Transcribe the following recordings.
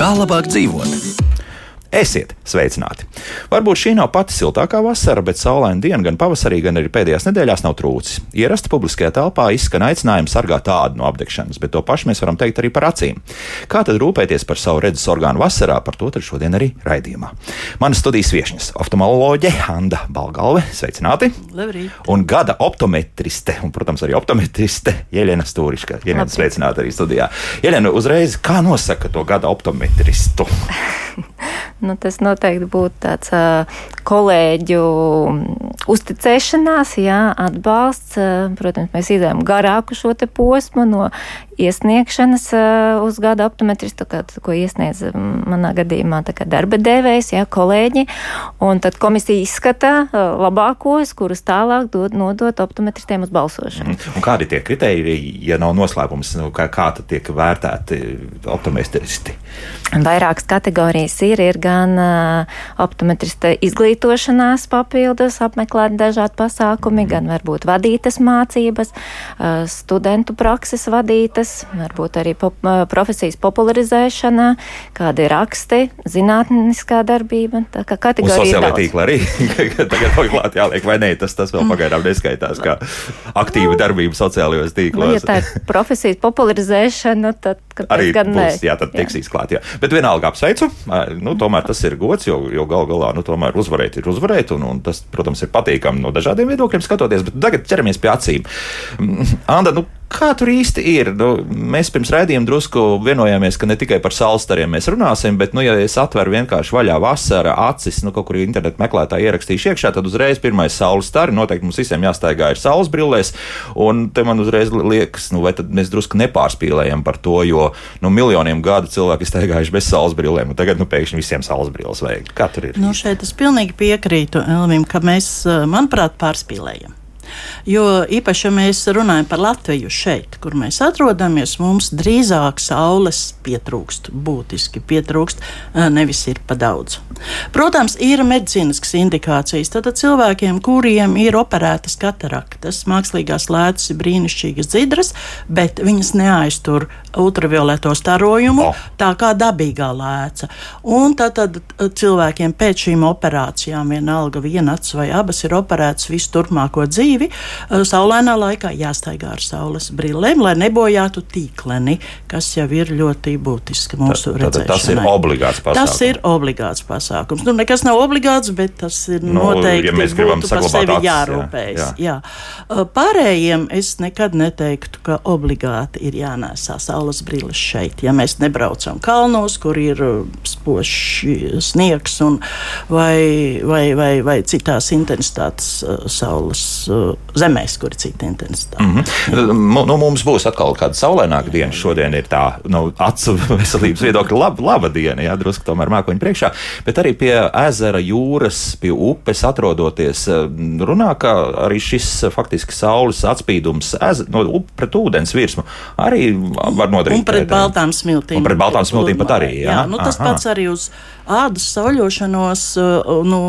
Kā labāk dzīvot? Esiet sveicināti! Varbūt šī nav pati siltākā vasara, bet saulaina diena gan pavasarī, gan arī pēdējās nedēļās nav trūcis. Ierasti publiskajā telpā izskan aicinājums sargāt tādu no apdegšanas, bet to pašu mēs varam teikt arī par acīm. Kā tad rūpēties par savu redzes orgānu vasarā, par to tad šodien arī raidījumā. Manas studijas viesņas - oftalmoloģe Handa Balgalve, sveicināti! Labrīt. Un gada optometriste, un, protams, arī optometriste Jelena Stūriška. Jelena, Labrīt. sveicināta arī studijā. Jelena, uzreiz, kā nosaka to gada optometristu? Nu, tas noteikti būtu tāds kolēģu uzticēšanās, jā, atbalsts. Protams, mēs izējām garāku šo posmu no iesniegšanas uh, uz gada optometristu, kā, ko iesniedz mm, manā gadījumā darba devējs, jā, kolēģi. Un tad komisija izskata uh, labākos, kurus tālāk dod, nodot optometristiem uz balsošanu. Un kādi tie kriteriji, ja nav noslēpums, nu, kā, kā tad tiek vērtēti optometristi? Vairākas kategorijas ir, ir gan uh, optometrista izglītošanās papildus, apmeklēt dažādi pasākumi, gan varbūt vadītas mācības, studentu prakses vadītas, varbūt arī pop, profesijas popularizēšana, kādi raksti, zinātniskā darbība. Tā kā kategorija sociālajā tīklā arī tagad vēl klāt jāliek, vai nē, tas, tas vēl pagaidām neskaitās kā aktīva darbība sociālajos Nu, ja tīklos. tā ir profesijas popularizēšana, tad Arī gan būs, jā, tad tiksīs klāt. Jā. Bet vienalga apsveicu. Nu, tomēr tas ir gods, jo, jo gal galā nu, tomēr uzvarēt ir uzvarēt. Un, un tas, protams, ir patīkami no dažādiem viedokļiem skatoties. Bet tagad ķeramies pie acīm. Mm, Anda, nu, kā tur īsti ir? Nu, mēs pirms raidījuma drusku vienojāmies, ka ne tikai par salstariem mēs runāsim, bet, nu, ja es atveru vienkārši vaļā vasara acis, nu, kaut kur internetu meklētāji ierakstīšu iekšā, tad uzreiz pirmais saules stari. Noteikti mums visiem jāstaigā ir saules brillēs. Un te man uzreiz liekas, nu, vai tad mēs drusku nepārspīlējam par to, jo nu, miljoniem gadu cilvēki staigājuši bez saules brillēm, un tagad nu, pēkšņi visiem saules brilles vajag. Kā tur ir? Nu, šeit es pilnīgi piekrītu Elvim, ka mēs, eh, manuprāt, pārspīlējam. Jo īpaši, ja mēs runājam par Latviju šeit, kur mēs atrodamies, mums drīzāk saules pietrūkst, būtiski pietrūkst, nevis ir pa daudz. Protams, ir medicīniskas indikācijas. Tad cilvēkiem, kuriem ir operētas kataraktas, mākslīgās lētas ir brīnišķīgas dzidras, bet viņas neaiztur ultravioleto starojumu, O. tā kā dabīgā lēca. Un tad, tad cilvēkiem pēc šīm operācijām, vienalga viena acis vai abas ir operētas visu turpmāko dzīvi, eh, saulainā laikā jāstaigā ar saules brillēm, lai nebojātu tīkleni, kas jau ir ļoti būtiski mūsu Tad- tad tas ir redzēšanai. obligāts pasākums. Tas ir obligāts pasākums. Nu, nekas nav obligāts, bet tas ir Nu, noteikti. ja mēs gribam saglabāt sevi acis, jā, jārūpējas. jā. Jā. Uh, Pārējiem es nekad neteiktu, ka obligāti ir jānēsā saules brilles šeit. Ja mēs nebraucam kalnos, kur ir uh, spožs sniegs, un, vai, vai, vai, vai citās intensitātes saules zemēs, kur ir cita intensitāte. Mm -hmm. nu, mums būs atkal kāda saulaināka diena. Šodien ir tā nu, acu veselības viedokļa laba, laba diena, jā, drusku tomēr mākoņu priekšā. Bet arī pie ezera, jūras, pie upes atrodoties, eh, runā, ka arī šis faktiski saules atspīdums eze, no, pret ūdens virsmu arī var nodarīt. Un pret baltām smiltīm. Un pret baltām smiltīm pat arī, jā? jā nu, tas Aha. pats arī uz ādas sauļošanos. uh, Nu,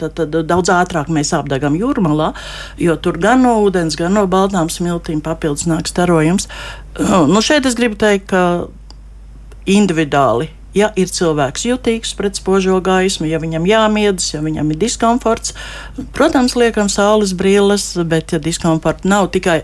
tad, tad daudz ātrāk mēs apdegam jūrmalā, jo tur gan no ūdens, gan no baltām smiltīm papildus nāk starojums. Uh, Nu, šeit es gribu teikt, ka individuāli. Ja ir cilvēks jutīgs pret spožo gaismu, ja viņam jāmiedz, ja viņam ir diskomforts, protams, liekam saules brilles, bet ja diskomforta nav tikai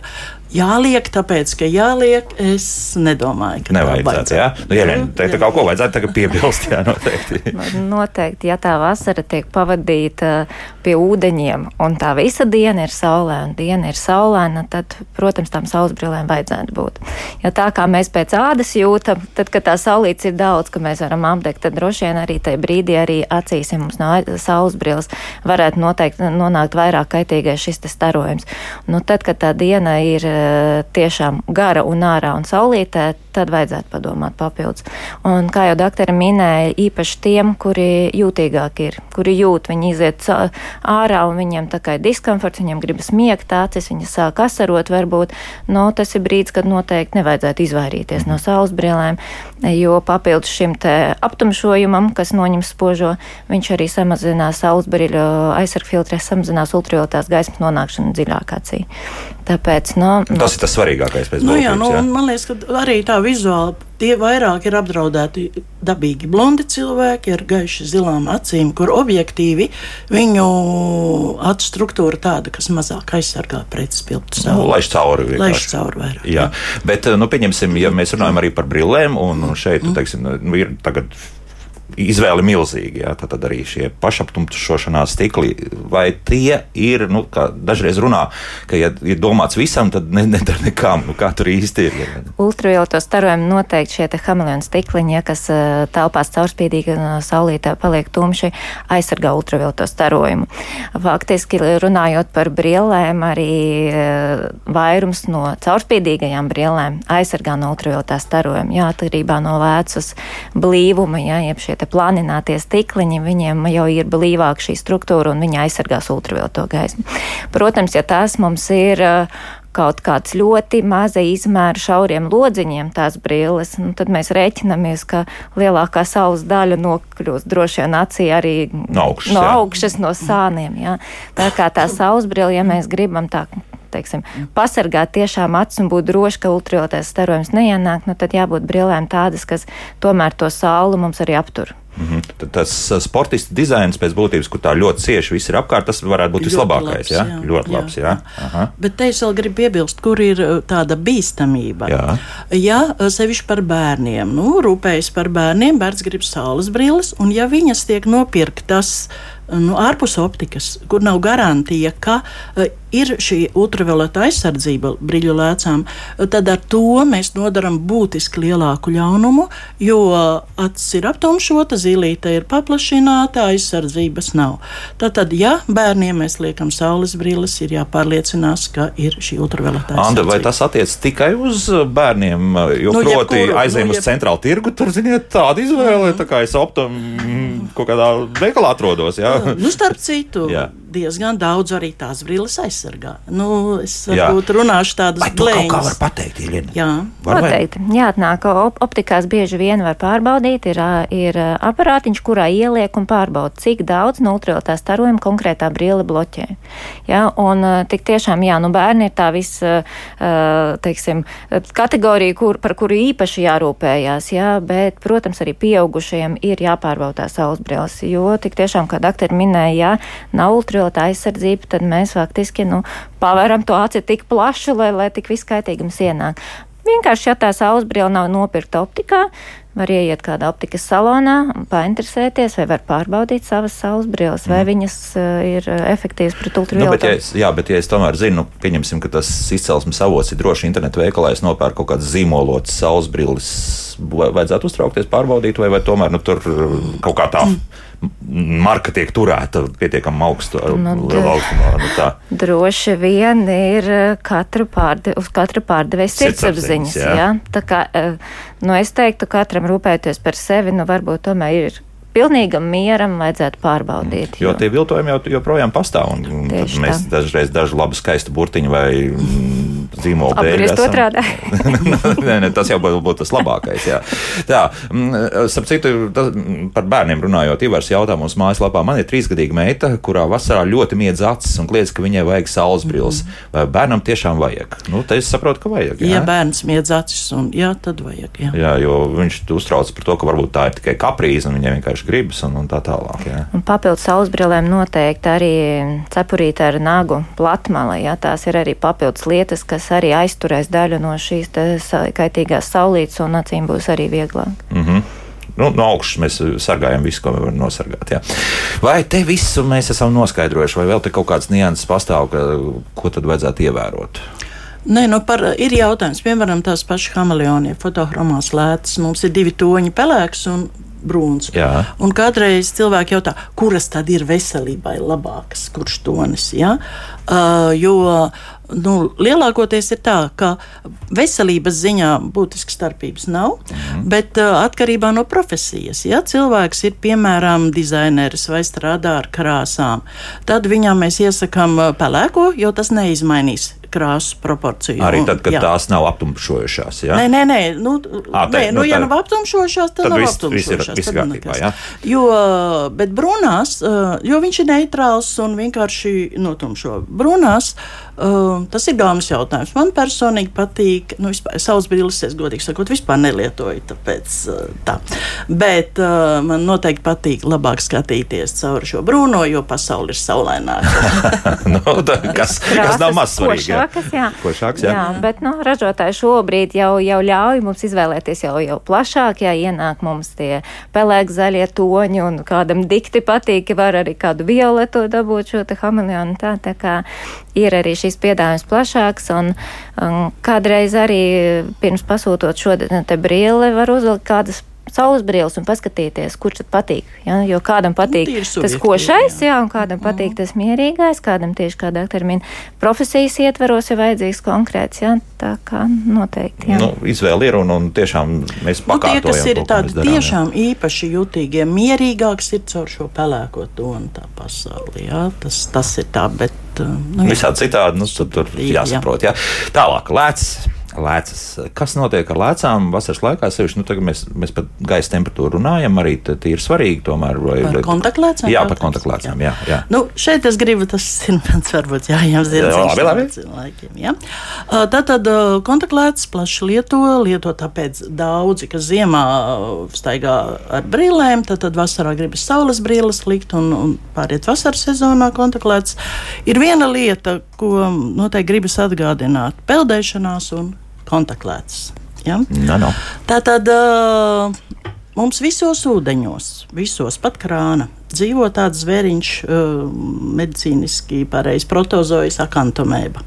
jāliek, tāpēc, ka jāliek, es nedomāju, ka Nevajadzētu, jā. Nu, ja vien, te, te kaut ko vajadzētu tagad piebilst, jā, noteikti. Nu, Noteikti, ja tā vasara tiek pavadīta pie ūdeņiem, un tā visa diena ir saulē, un diena ir saulaina, tad, protams, tām saules brillēm vajadzētu būt. Ja tā kā mēs pēc ādas jūtam, tad, kad tā saulīts ir daudz, ka mēs varam apdegt, tad droši vien arī tajā brīdī arī acīs, ja mums nav saules brilles, varētu noteikti nonākt vairāk kaitīgais šis te starojums. Nu, tad, kad tā diena ir tiešām gara un ārā un saulītē, tad vajadzētu padomāt papildus. Un, kā jau doktori minēja, īpaši tiem, kuri jūtīgāk ir, kuri jūt, viņi iziet ārā un viņiem tā kā ir diskomforts, viņiem gribas miegt acis, viņi sāk asarot, varbūt, no, nu, tas ir brīdis, kad noteikti nevajadzētu izvairīties no saules brillēm, jo papildus šim te aptumšojumam, kas noņem spožo, viņš arī samazinās saules brīļu aizsargfiltrē, samazinās ultravioletās gaismas nonākšanu dziļāk acī. Tāpēc, nu, tas ir tas svarīgākais pēc nu, jā, nu, jā. Man liekas, ka arī tā vizuāli tie vairāk ir apdraudēti dabīgi blondi cilvēki ar gaiši zilām acīm, kur objektīvi viņu acu struktūra tāda, kas mazāk aizsargā pret spilgtu sauli. Nu, laiž cauri. Laiž cauri vairāk. Jā. jā, bet, nu, pieņemsim, ja mēs runājam arī par brillēm, un šeit, mm. teiksim, nu, ir tagad izvēle milzīga. Jā, tad arī šie pašaptumšošanās stikli, vai tie ir, nu, kā dažreiz runā, ka, ja ir domāts visam, tad ne, nedara nekam. Nu, kā tur īsti ir? Ultravioleto starojumu noteikti šie hameleona stikliņi, ja, kas telpās caurspīdīgi no saulītā paliek tumši, aizsargā ultravioleto starojumu. Faktiski runājot par brillēm, arī vairums no caurspīdīgajām brillēm aizsargā no ultravioletā starojuma. Jā, atkarībā no lēcas blīvuma, jā, jeb šie planinātie stikliņi, viņiem jau ir blīvāka šī struktūra un viņi aizsargās ultravioleto gaismu. Protams, ja tās mums ir kaut kāds ļoti maza izmēra šauriem lodziņiem tās brilles, nu, tad mēs rēķinamies, ka lielākā saules daļa nokļūst droši vien acī arī no augšas, no, augšas, no sāniem. Jā. Tā kā tā saules brille, ja mēs gribam tā teiksim, pasargāt tiešām acis un būt droši, ka ultravioletais starojums neienāk, nu, tad jābūt brillēm tādas, kas tomēr to sauli mums arī aptur. Mm -hmm. Tas sportists dizains pēc būtības, kur tā ļoti cieši viss ir apkārt, tas varētu būt ļoti vislabākais. Labs, jā? Jā, ļoti jā, labs. Jā. Jā. Bet te es vēl gribu piebilst, kur ir tāda bīstamība. Jā, ja, sevišķi par bērniem. Nu, rūpējas par bērniem, bērns grib saules brilles, un ja viņas tiek nopirktas nu, ārpus optikas, kur nav garantija, ka uh, ir šī ultravioleta aizsardzība brīļu lēcām, tad ar to mēs nodaram būtiski lielāku ļaunumu, jo acis ir aptumšota, zīlīte ir paplašināta, aizsardzības nav. Tātad, ja bērniem mēs liekam saules brilles, ir jāpārliecinās, ka ir šī ultravioleta aizsardzība. Anda, vai tas attiec tikai uz bērniem, jo nu, proti jebkuru, aizējiem nu, uz jeb... centrālu tirgu, tur, ziniet, tāda izvēle, mm. tā kā es optam kaut kādā veikalā atrodos, jā? nu, starp citu, diezgan daudz arī tās brilles aizsargā. Nu, es varbūt runāšu tādas blēņas. Kā var pateikt, Ilina? Jā, var noteikti. Jāatnāk, op optikās bieži vien var pārbaudīt, ir, ir aparātiņš, kurā ieliek un pārbauda, cik daudz no ultravioletā starojuma konkrētā brille bloķē. Jā, un tik tiešām, jā, nu bērni ir tā viss, teiksim, kategorija, kur, par kuru īpaši jārūpējās, jā, bet, protams, arī pieaugušajiem ir jāpārbauda tās saules brilles, jo tik tiešām, kā doktori minēja, ja nav ultravioleta aizsardzība, tad mēs faktiski nu, pavēram to aci tik plašu, lai, lai tik viss kaitīgums ienāk. Vienkārši, ja tā saules brīvā nav nopirkta optikā, var ieiet kādā optikas salonā un painteresēties, vai var pārbaudīt savas saules brilles, vai mm. viņas uh, ir efektīvas pret ultravioletu. Nu, bet, ja, jā, bet ja es tomēr zinu, nu, pieņemsim, ka tas izcelsmes avots ir droši internetu veikalā, es nopērku kaut kādas zīmolotas saules brilles, vajadzētu uztraukties, pārbaudīt, vai, vai tomēr nu, tur kaut kā tā. Mm marka tiek turēta pietiekami augstu, nu, augstumā. Nu, tā. droši vien ir eh, katru pārde, uz katru pārdevēju sirdsapziņas. Jā. Jā? Tā kā, eh, nu, es teiktu, katram rūpēties par sevi, nu, varbūt tomēr ir pilnīgam mieram vajadzētu pārbaudīt. Jo, jo tie viltojumi jau joprojām pastāv. Mēs tā. dažreiz dažu labu skaistu burtiņu vai mm, zīmolu dēļ. nē, nē, tas jau būtu tas labākais. Jā. Tā, starp citu, tas, par bērniem runājot, Ivars jautā mums mājaslapā, man ir trīsgadīga meita, kurā vasarā ļoti miedz acis un kliedz, ka viņai vajag saules brilles. Mm -hmm. Vai bērnam tiešām vajag? Nu, te es saprotu, ka vajag. Jā? Ja bērns miedz acis, un jā, tad vajag. Jā, jā jo viņš uztrauc par to, ka varbūt tā ir tikai kaprīze un viņai vienkārši gribas un, un tā tālāk. Jā. Un papildus saulesbrillēm noteikti arī cepurīte ar nagu platmali. Jā, tās ir arī papildus lietas, kas arī aizturēs daļu no šīs kaitīgās saulītes un acīm būs arī vieglāk. Mm -hmm. Nu, no augšas mēs sargājam visu, ko varam nosargāt. Jā. Vai te visu mēs esam noskaidrojuši, vai vēl te kaut kāds nianses pastāv, ka, ko tad vajadzētu ievērot? Nē, nu par, ir jautājums, piemēram, tās pašas hameleoni, fotohromās lētas. Mums ir divi toņi, pelēks un brūns. Jā. Un kādreiz cilvēki jautā, kuras tad ir veselībai labākas, kurš tonis. Ja? Uh, jo nu, lielākoties ir tā, ka veselības ziņā būtiskas starpības nav, mm. bet uh, atkarībā no profesijas. Ja cilvēks ir piemēram dizaineris vai strādā ar krāsām, tad viņam mēs iesakām uh, pelēko, jo tas neizmainīs krāsu proporciju. Arī tad, kad jā. tās nav aptumšojušās. Ja? Nē, nē, nē. Nu, nē, tā- nu, nu, ja tā- nav aptumšošās, tad, tad nav viss- viss ir- aptumšošās. viss tad nekas. jā. Jo, bet brūnās, uh, jo viņš ir neitrāls un vienkārši notumšo. Brūnās, uh, tas ir galvenais jautājums. Man personīgi patīk, nu, vispār, savas brilles, es godīgi sakot, vispār nelietoju, tāpēc tā. Bet man noteikti patīk labāk skatīties caur šo brūno, jo pasauli ir saulaināka. nu, tā, kas, kas nav maz svarīgi. Košākas, jā. Košāks, jā. jā, bet nu, ražotāji šobrīd jau, jau ļauj mums izvēlēties jau, jau plašāk, ja ienāk mums tie pelēki zaļie toņi un kādam dikti patīk, var arī kādu violetu dabūt šo te hameleonu. Tā, tā kā ir arī šīs piedāvājums plašāks un, un kādreiz arī pirms pasūtot šo te brīli var uzvilkt kādas saules brilles un paskatīties, kurš tad patīk. Ja? Jo kādam patīk tīri tas košais, jā. jā, un kādam patīk tas mierīgais, kādam tieši kādā termina profesijas ietveros ir vajadzīgs konkrēts. Jā, tā kā noteikti. Jā. Nu, izvēle ir un, un tiešām mēs Nu, tie, pakārtojam. kas ir to, tādi darām, jā. tiešām īpaši jutīgie, mierīgāks ir caur šo pelēko tonu tā pasauli. Jā? Tas, tas ir tā, bet. uh, Nu, jā. Visādi citādi, nu, tur, tur Jā. jāsaprot. Jā. Tālāk, lēcas. Lēcas. Kas notiek ar lēcām vasaras laikā? Sevišķi, nu, tagad mēs, mēs par gaisa temperatūru runājam, arī tas ir svarīgi. Tomēr, vai, Par kontaktlēcām Jā, par kontaktlēcām. Jā, jā. Nu, šeit es gribu, tas ir mans varbūt jājams Jā, labi, labi. cilvēkiem. Uh, Tātad kontaktlētas plaši lieto, lieto tāpēc daudzi, kas ziemā staigā ar brīlēm, tad, tad vasarā gribas saules brīles likt un, un pāriet vasaras sezonā kontaktlētas. Ir viena lieta, ko noteikti gribas atgādināt - peldēšanās un kontaktlētas. Ja? No, no. Tātad uh, mums visos ūdeņos, visos pat krāna, dzīvo tāds zvēriņš, uh, medicīniski pareizi protozojas akantomēba.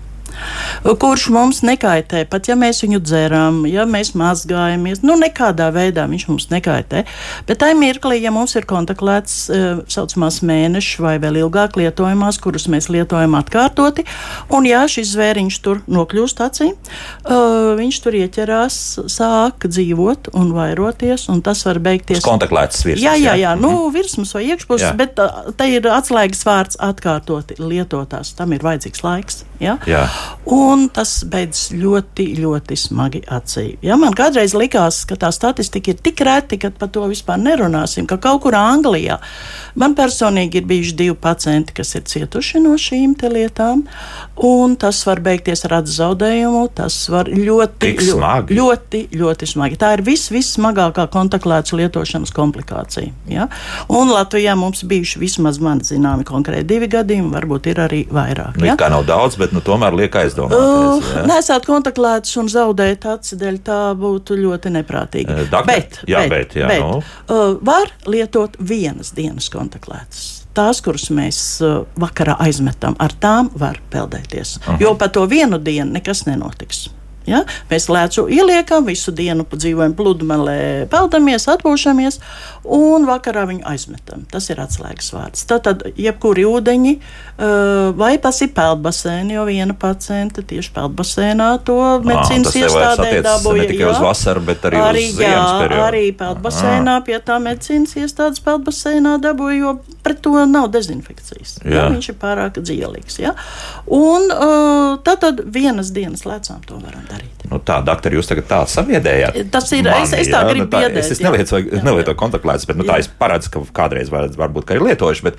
Kurš mums nekaitē, pat ja mēs viņu dzeram, ja mēs mazgājamies, nu nekādā veidā viņš mums nekaitē. Bet tajā mirklī, ja mums ir kontaktēts tā saucamās mēneša vai vēl ilgāk lietojamās, kuras mēs lietojam atkārtoti, un ja šis zvēriņš tur nokļūst acī, uh, viņš tur ieķerās, sāk dzīvot un vairoties, un tas var beigties. Kontaktlētas virsmas. Jā, jā, jā. Nu, virsmas vai iekšpuses, bet uh, te ir atslēgas vārds atkārtoti lietotās. Tam ir vajadzīgs laiks. Ja? Jā. Un tas beidzas ļoti, ļoti smagi acī. Ja, man kādreiz likās, ka tā statistika ir tik reti, ka par to vispār nerunāsim. Ka kaut kur Anglijā man personīgi ir bijuši divi pacienti, kas ir cietuši no šīm lietām. Un tas var beigties ar redzes zaudējumu. Tas var ļoti, smagi. ļoti, ļoti smagi. Tā ir vis, vissmagākā kontaktlētas lietošanas komplikācija. Ja? Un Latvijā mums bijuši vismaz man zināmi konkrēti divi gadījumi, varbūt ir arī vairāk. Nu, ja? kā nav daudz, bet nu, tomēr liek Uh, aizdomāties. jā. Nesāt kontaktlētus un zaudēt aci dēļ, tā būtu ļoti neprātīgi. Eh, doktor? Jā, bet, jā, nu. uh, var lietot vienas dienas kontaktlētus. Tās, kuras mēs uh, vakarā aizmetam, ar tām var peldēties. -huh. Jo pa to vienu dienu nekas nenotiks. Ja? Mēs lēcu ieliekam, visu dienu dzīvojam pludmalē, peldamies, atpūšamies, un vakarā viņu aizmetam. Tas ir atslēgas vārds. Tātad, jebkuri ūdeņi, uh, vai tas ir peldbaseini, jo viena pacienta tieši peldbaseinā to medicīnas iestādē dabūja. ne tikai uz jā. vasaru, bet arī uz arī, ziemas jā, periodu. Arī peldbaseinā pie tā medicīnas iestādes peldbaseinā dabūja, jo pret to nav dezinfekcijas. Jā. Jā, viņš ir pārāk dzielīgs. Ja? Un uh, tad, tad vienas dienas lecām to varam darīt. Nu, tā, doktor, jūs tagad tā sabiedējāt. Tas ir- es- es tā gribu nu, tā, biedēt, Es, es nelietoju, nelietoju kontaktlētas, bet nu, tā Jā. es paredzu, ka kādreiz var, varbūt ka ir lietojuši. Bet,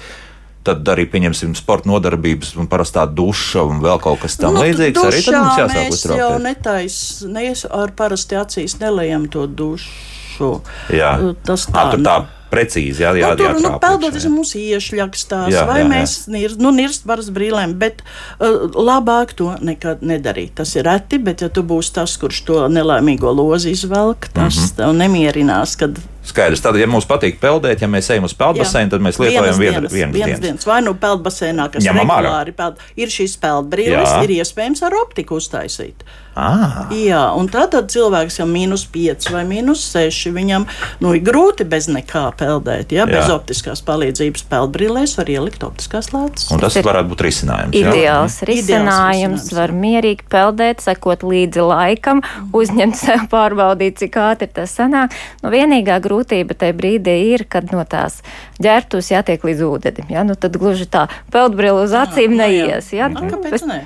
Tad arī pieņemsim sporta nodarbības, un parasti tā duša un vēl kaut kas tam nu, līdzīgs. Arī tad mums jāsāk mēs jau uztraukties. netais, ne, ar parasti acīs nelējam to dušu. Jā, Tas tā, tur tā precīzi jā, jā, nu, tur, nu, peldoties jā. mums iešļaks tās, Jā, vai jā, jā. mēs nirst, nu, nirst varas brīlēm, bet uh, labāk to nekad nedarīt. Tas ir reti, bet ja tu būsi tas, kurš to nelaimīgo lozi izvelk, tas mm -hmm. tev nemierinās, kad Skaidrs. Tad, ja mums patīk peldēt, ja mēs ejam uz peldbaseinu, tad mēs lietojam vienu dienas, vienas dienas. Vai nu peldbaseinā, kas Ņemam regulāri peld, ir šīs peldbrīles, Jā. ir iespējams ar optiku uztaisīt. Ah, Jā, un tad, tad cilvēks jau mīnus 5 vai mīnus 6, viņam nu, ir grūti bez nekā peldēt. Ja? Bez Jā. optiskās palīdzības peldbrīlēs var ielikt optiskās lētas. un tas ir varētu būt risinājums. jā? Ideāls risinājums, risinājums, var mierīgi peldēt, sekot līdzi laikam, uzņemt sev, pārbaudīt, cik ātri tas sanāk. Nu, vienīgā grūtība tajā brīdī ir, kad no tās ģērbtus jātiek līdz ūdenim. Ja? Nu, tad gluži tā peldbrīle uz acīm nu neies. Ja? A, kāpēc ne?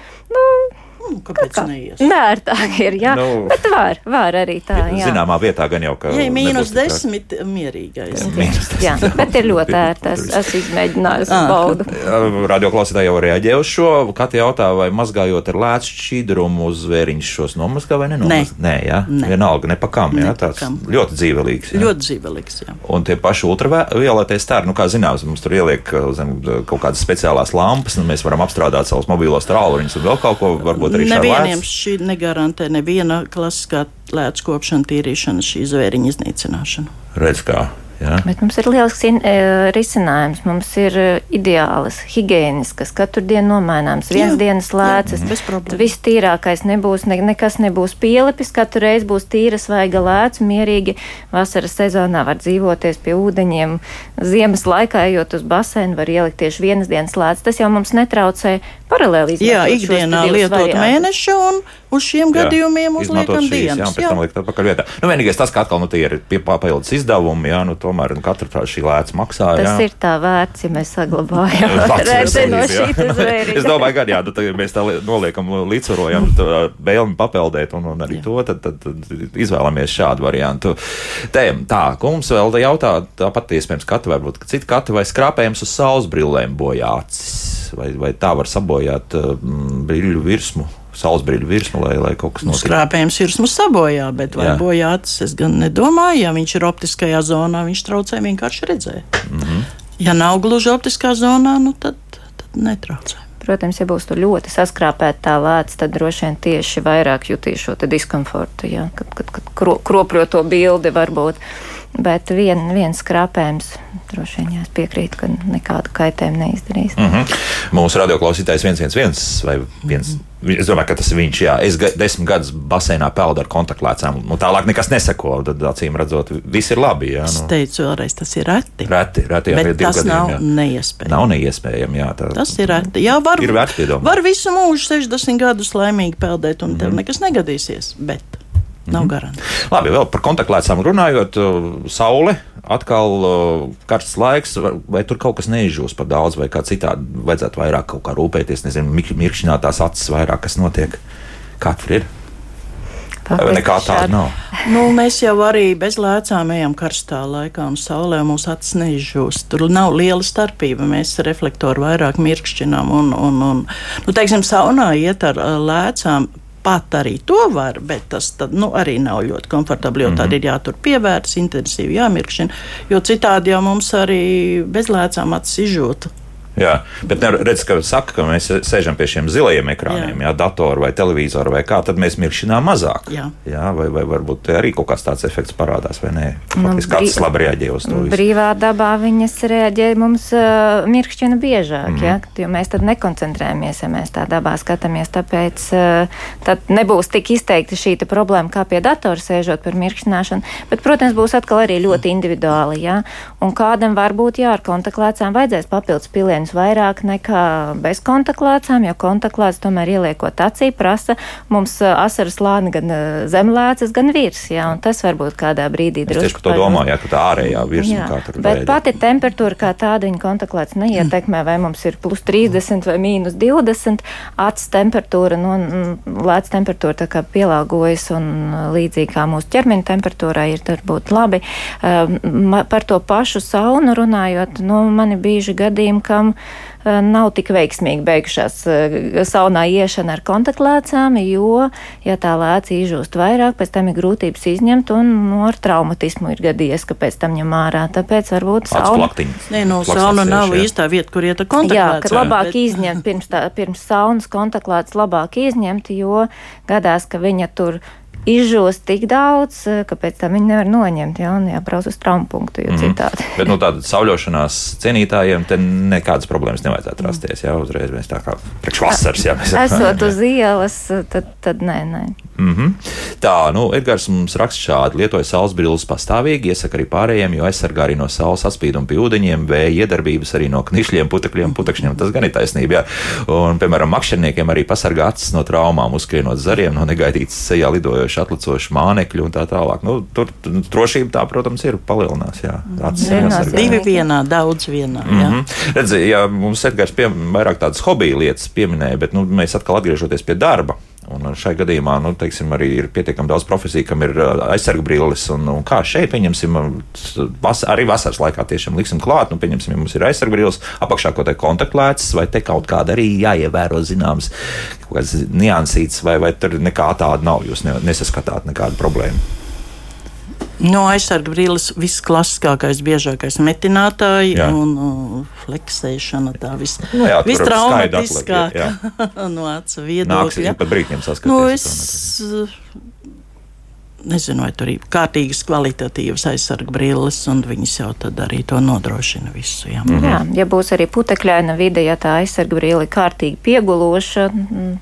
Nu, Nu, kāpēc neies? Nērtāk ir, jā. Nu. Bet var, var arī tā, jā. Zināmā vietā gan jau. Ja ir mīnus tik 10, mierīgais. Mīnus Jā, bet ir ļoti ērti. Es, es izmēģināju, Ah. baudu. Radioklausītāji jau reaģēja uz šo. Katra jautā, vai mazgājot ar lēcu šķīdumu uz zvēriņš šos nomazgā vai nenomazgā? Nē, jā, Nē. vienalga, nepakām. Jā, Ne tāds pakam. ļoti dzīvelīgs. Jā. Ļoti dzīvelīgs. Jā. Un tie paši ultravioletie stari, nu, kā zināms, mums tur ieliek zem kaut kādas speciālās lampas, un mēs varam apstrādāt savus mobilos tālruņus un vēl kaut ko, varbūt arī šādu Nevieniem šī negarantē neviena klasiskā lētas kopšana, tīrīšana, šī zvēriņa iznīcināšana. Redz, kā. Jā. Bet mums ir lielisks in- e, risinājums. Mums ir e, ideālas, higiēniskas, katru dienu nomaināmas, viens Jā, dienas lēcas. Viss tīrākais nebūs, ne, nekas nebūs pielipis. Katru reizi būs tīra, svaiga lēca, mierīgi. Vasaras sezonā var dzīvoties pie ūdeņiem. Ziemas laikā, ejot uz baseinu, var ielikt tieši vienas dienas lēcas. Tas jau mums netraucē paralēli Jā, izmantot te ikdienā lietot variantus. mēnešu un uz šiem Jā, gadījumiem izmantot uzliekam Jā, dienas. un pēc tam liekt atpakaļ vietā. Nu, vienīgais tas, ka atkal nu, tie ir pie- papildus izdevumi, jā, nu, tomēr nu, katra tā šī lēca maksā. Tas jā. ir tā vērts, ja mēs saglabājam Pats redzē no jā. šīs zvērības. Es domāju, ka jā, nu, tad, ja mēs tā li- noliekam, līdzsvarojam tā vēlmi papeldēt un, un arī Jā. to, tad, tad, tad izvēlamies šādu variantu. Te, tā, ko mums vēl te jautā, tāpat iespējams kata varbūt, ka cita kata vai skrāpējums uz saules brillēm bojāts, vai, vai tā var sabojāt mm, brīļu virsmu, saules brīļu virsmu, lai, lai kaut kas Nu, notiktu. Skrāpējums ir mums sabojā, bet vai Jā. bojāts, es gan nedomāju. Ja viņš ir optiskajā zonā, viņš traucē vienkārši redzēt. Mm Mhm. -hmm. Ja nav gluži optiskā zonā, nu tad, tad netraucē. Protams, ja būs tur ļoti saskrāpēta tā lēca, tad droši vien tieši vairāk jutīs šo diskomfortu, jā, kad, kad, kad kro, kropļo to bildi varbūt. Bet vien, viens skrāpējums droši vien piekrītu, ka nekādu kaitējumu neizdarīs. Mm -hmm. Mūsu radioklausītājs 111 vai 1. Es domāju, ka tas ir viņš. Jā. Es desmit gadus baseinā peldu ar kontaktlēcām. Nu, tālāk nekas neseko. Tad, acīm redzot, viss ir labi. Jā, Es nu, teicu vēlreiz, tas ir reti. reti, reti. jā, Bet tas gadiem, nav jā. neiespējami. Nav neiespējami. Jā, tā, Tas ir reti. Jā, var, Ir piedomāt. var visu mūžu, 60 gadus laimīgi peldēt, un Mhm. tev nekas negadīsies. Bet nav garantija. Labi, vēl par kontaktlēcām runājot. uh, Saule, atkal uh, karsts laiks, vai, tur kaut kas neizžūs par daudz, vai kā citādi vajadzētu vairāk kaut kā rūpēties, nezinu, mirkšķināt tās acis vairāk, kas notiek. Kā tur ir? Vai nekā tāda nav? Nu, mēs jau arī bez lēcām ejam karstā laikā, un saulē mūsu acis neizžūst. Tur nav liela starpība. Mēs reflektoru vairāk mirkšķinām, un, un, un nu, teiksim, saunā iet ar ā, lēcām. Pat arī to var, bet tas tad, nu, arī nav ļoti komfortabli. Jo Mhm. tad ir jātur pievērts, intensīvi jāmirkšķina. Jo citādi jau mums arī bez lēcām acis izžūta. Jā, bet redz, ka saka, ka mēs sēžam pie šiem zilajiem ekrāniem, jā. Jā, datoru vai televizoru vai kā, tad mēs mirkšķinām mazāk. Jā. Jā, vai, vai varbūt arī kaut kāds tāds efekts parādās, vai nē? Nu, Faktiski kāds brī- labi reaģē uz to visu. Brīvā dabā viņas reaģē mums uh, mirkšķina biežāk, mm Mhm. -hmm. ja, jo mēs tad nekoncentrējamies, ja mēs tā dabā skatāmies. Tāpēc uh, tad nebūs tik izteikti šī problēma kā pie datora sēžot par mirkšķināšanu. Bet, protams, būs atkal arī ļoti individuāli. Ja, un kādam varbūt jā, ar kontaktlēcām vajadzēs papildus pilienus vairāk nekā bez kontaktlēcām, jo kontaktlēts tomēr ieliekot acī prasa mums uh, asaras lāni gan uh, zemlēcas, gan virs. Ja, un tas varbūt kādā brīdī Es tieši par to domāju, jā, ka tā ārējā virsma kā tur Bet veida. pati temperatūra kā tāda viņa kontaktlēts neietekmē, vai mums ir plus 30 vai mīnus 20. Acis temperatūra, nu, lēts temperatūra tā kā pielāgojas un uh, līdzīgi kā mūsu ķermeņa temperatūrai ir varbūt labi. Par to pašu saunu runājot, nu, man ir bijuši gadījumi, kam nav tik veiksmīgi beigušās uh, saunā iešana ar kontaktlēcām, jo, ja tā lēca izžūst vairāk, pēc tam ir grūtības izņemt un nu, ar traumatismu ir gadījies, ka pēc tam ņem ārā. Tāpēc varbūt sauna. Nē, no Plaksnes sauna nav jā. īstā vieta, kur iet ar Jā, kontaktu. kad labāk izņemt pirms, tā, pirms saunas kontaktlāts, labāk izņemt, jo gadās, ka viņa tur izžūst tik daudz, ka pēc tam viņi nevar noņemt, ja, un jābrauc uz traumpunktu, jo mm -hmm. citādi. Bet, nu, tāda sauļošanās cienītājiem te nekādas problēmas nevajadzētu rasties, jā, uzreiz mēs tā kā priekšvasaras, jā. Mēs Esot uz ielas, tad, tad nē, nē. Mm -hmm. Tā, nu, Edgars mums raksta šādi: lietoja saules brilles pastāvīgi, iesaka arī pārējiem, jo aizsargā arī no saules atspīduma pie ūdeņiem, vēja iedarbības arī no knišļiem, putekļiem, putekļiem. Tas gan ir taisnība, jā. Un, piemēram, makšķerniekiem arī pasargā acis no traumām, uzskrienot zariem, no negaidītas sejā lidojošu, atlicošu mānekļu un tā tālāk. Nu, tur drošība tā, protams, ir palielinās, jā. Acis jāsargā. Divi vienā, daudz vienā. Jā. Mm -hmm. Redzi, ja mums pie, vairāk tādas hobiju lietas pieminēja, bet nu, mēs atkal atgriežoties pie darba. Un šai gadījumā nu, teiksim, arī ir pietiekami daudz profesiju, kam ir aizsargu brilles. Un, un kā šeit, pieņemsim, vas, arī vasaras laikā tiešām liksim klāt, nu, pieņemsim, ja mums ir aizsargu brilles, apakšā kaut kāda kontaktlētas, vai te kaut kāda arī jāievēro zināmas niansītas, vai, vai tur nekā tāda nav. Jūs nesaskatāt nekādu problēmu. No aizsarga brīlis viss klasiskākais, biežākais metinātāji jā. un uh, fleksēšana. Tā viss nu jā, vis traumatiskāk no acu viedokļa. Nāks pat brīķiem saskatīties. Nu, es, nezinu, vai tur ir kārtīgas, kvalitatīvas aizsarga brilles, un viņas jau tad arī to nodrošina visu. Jā, mm -hmm. jā ja būs arī putekļaina vide, ja tā aizsarga brīle ir kārtīgi pieguloša,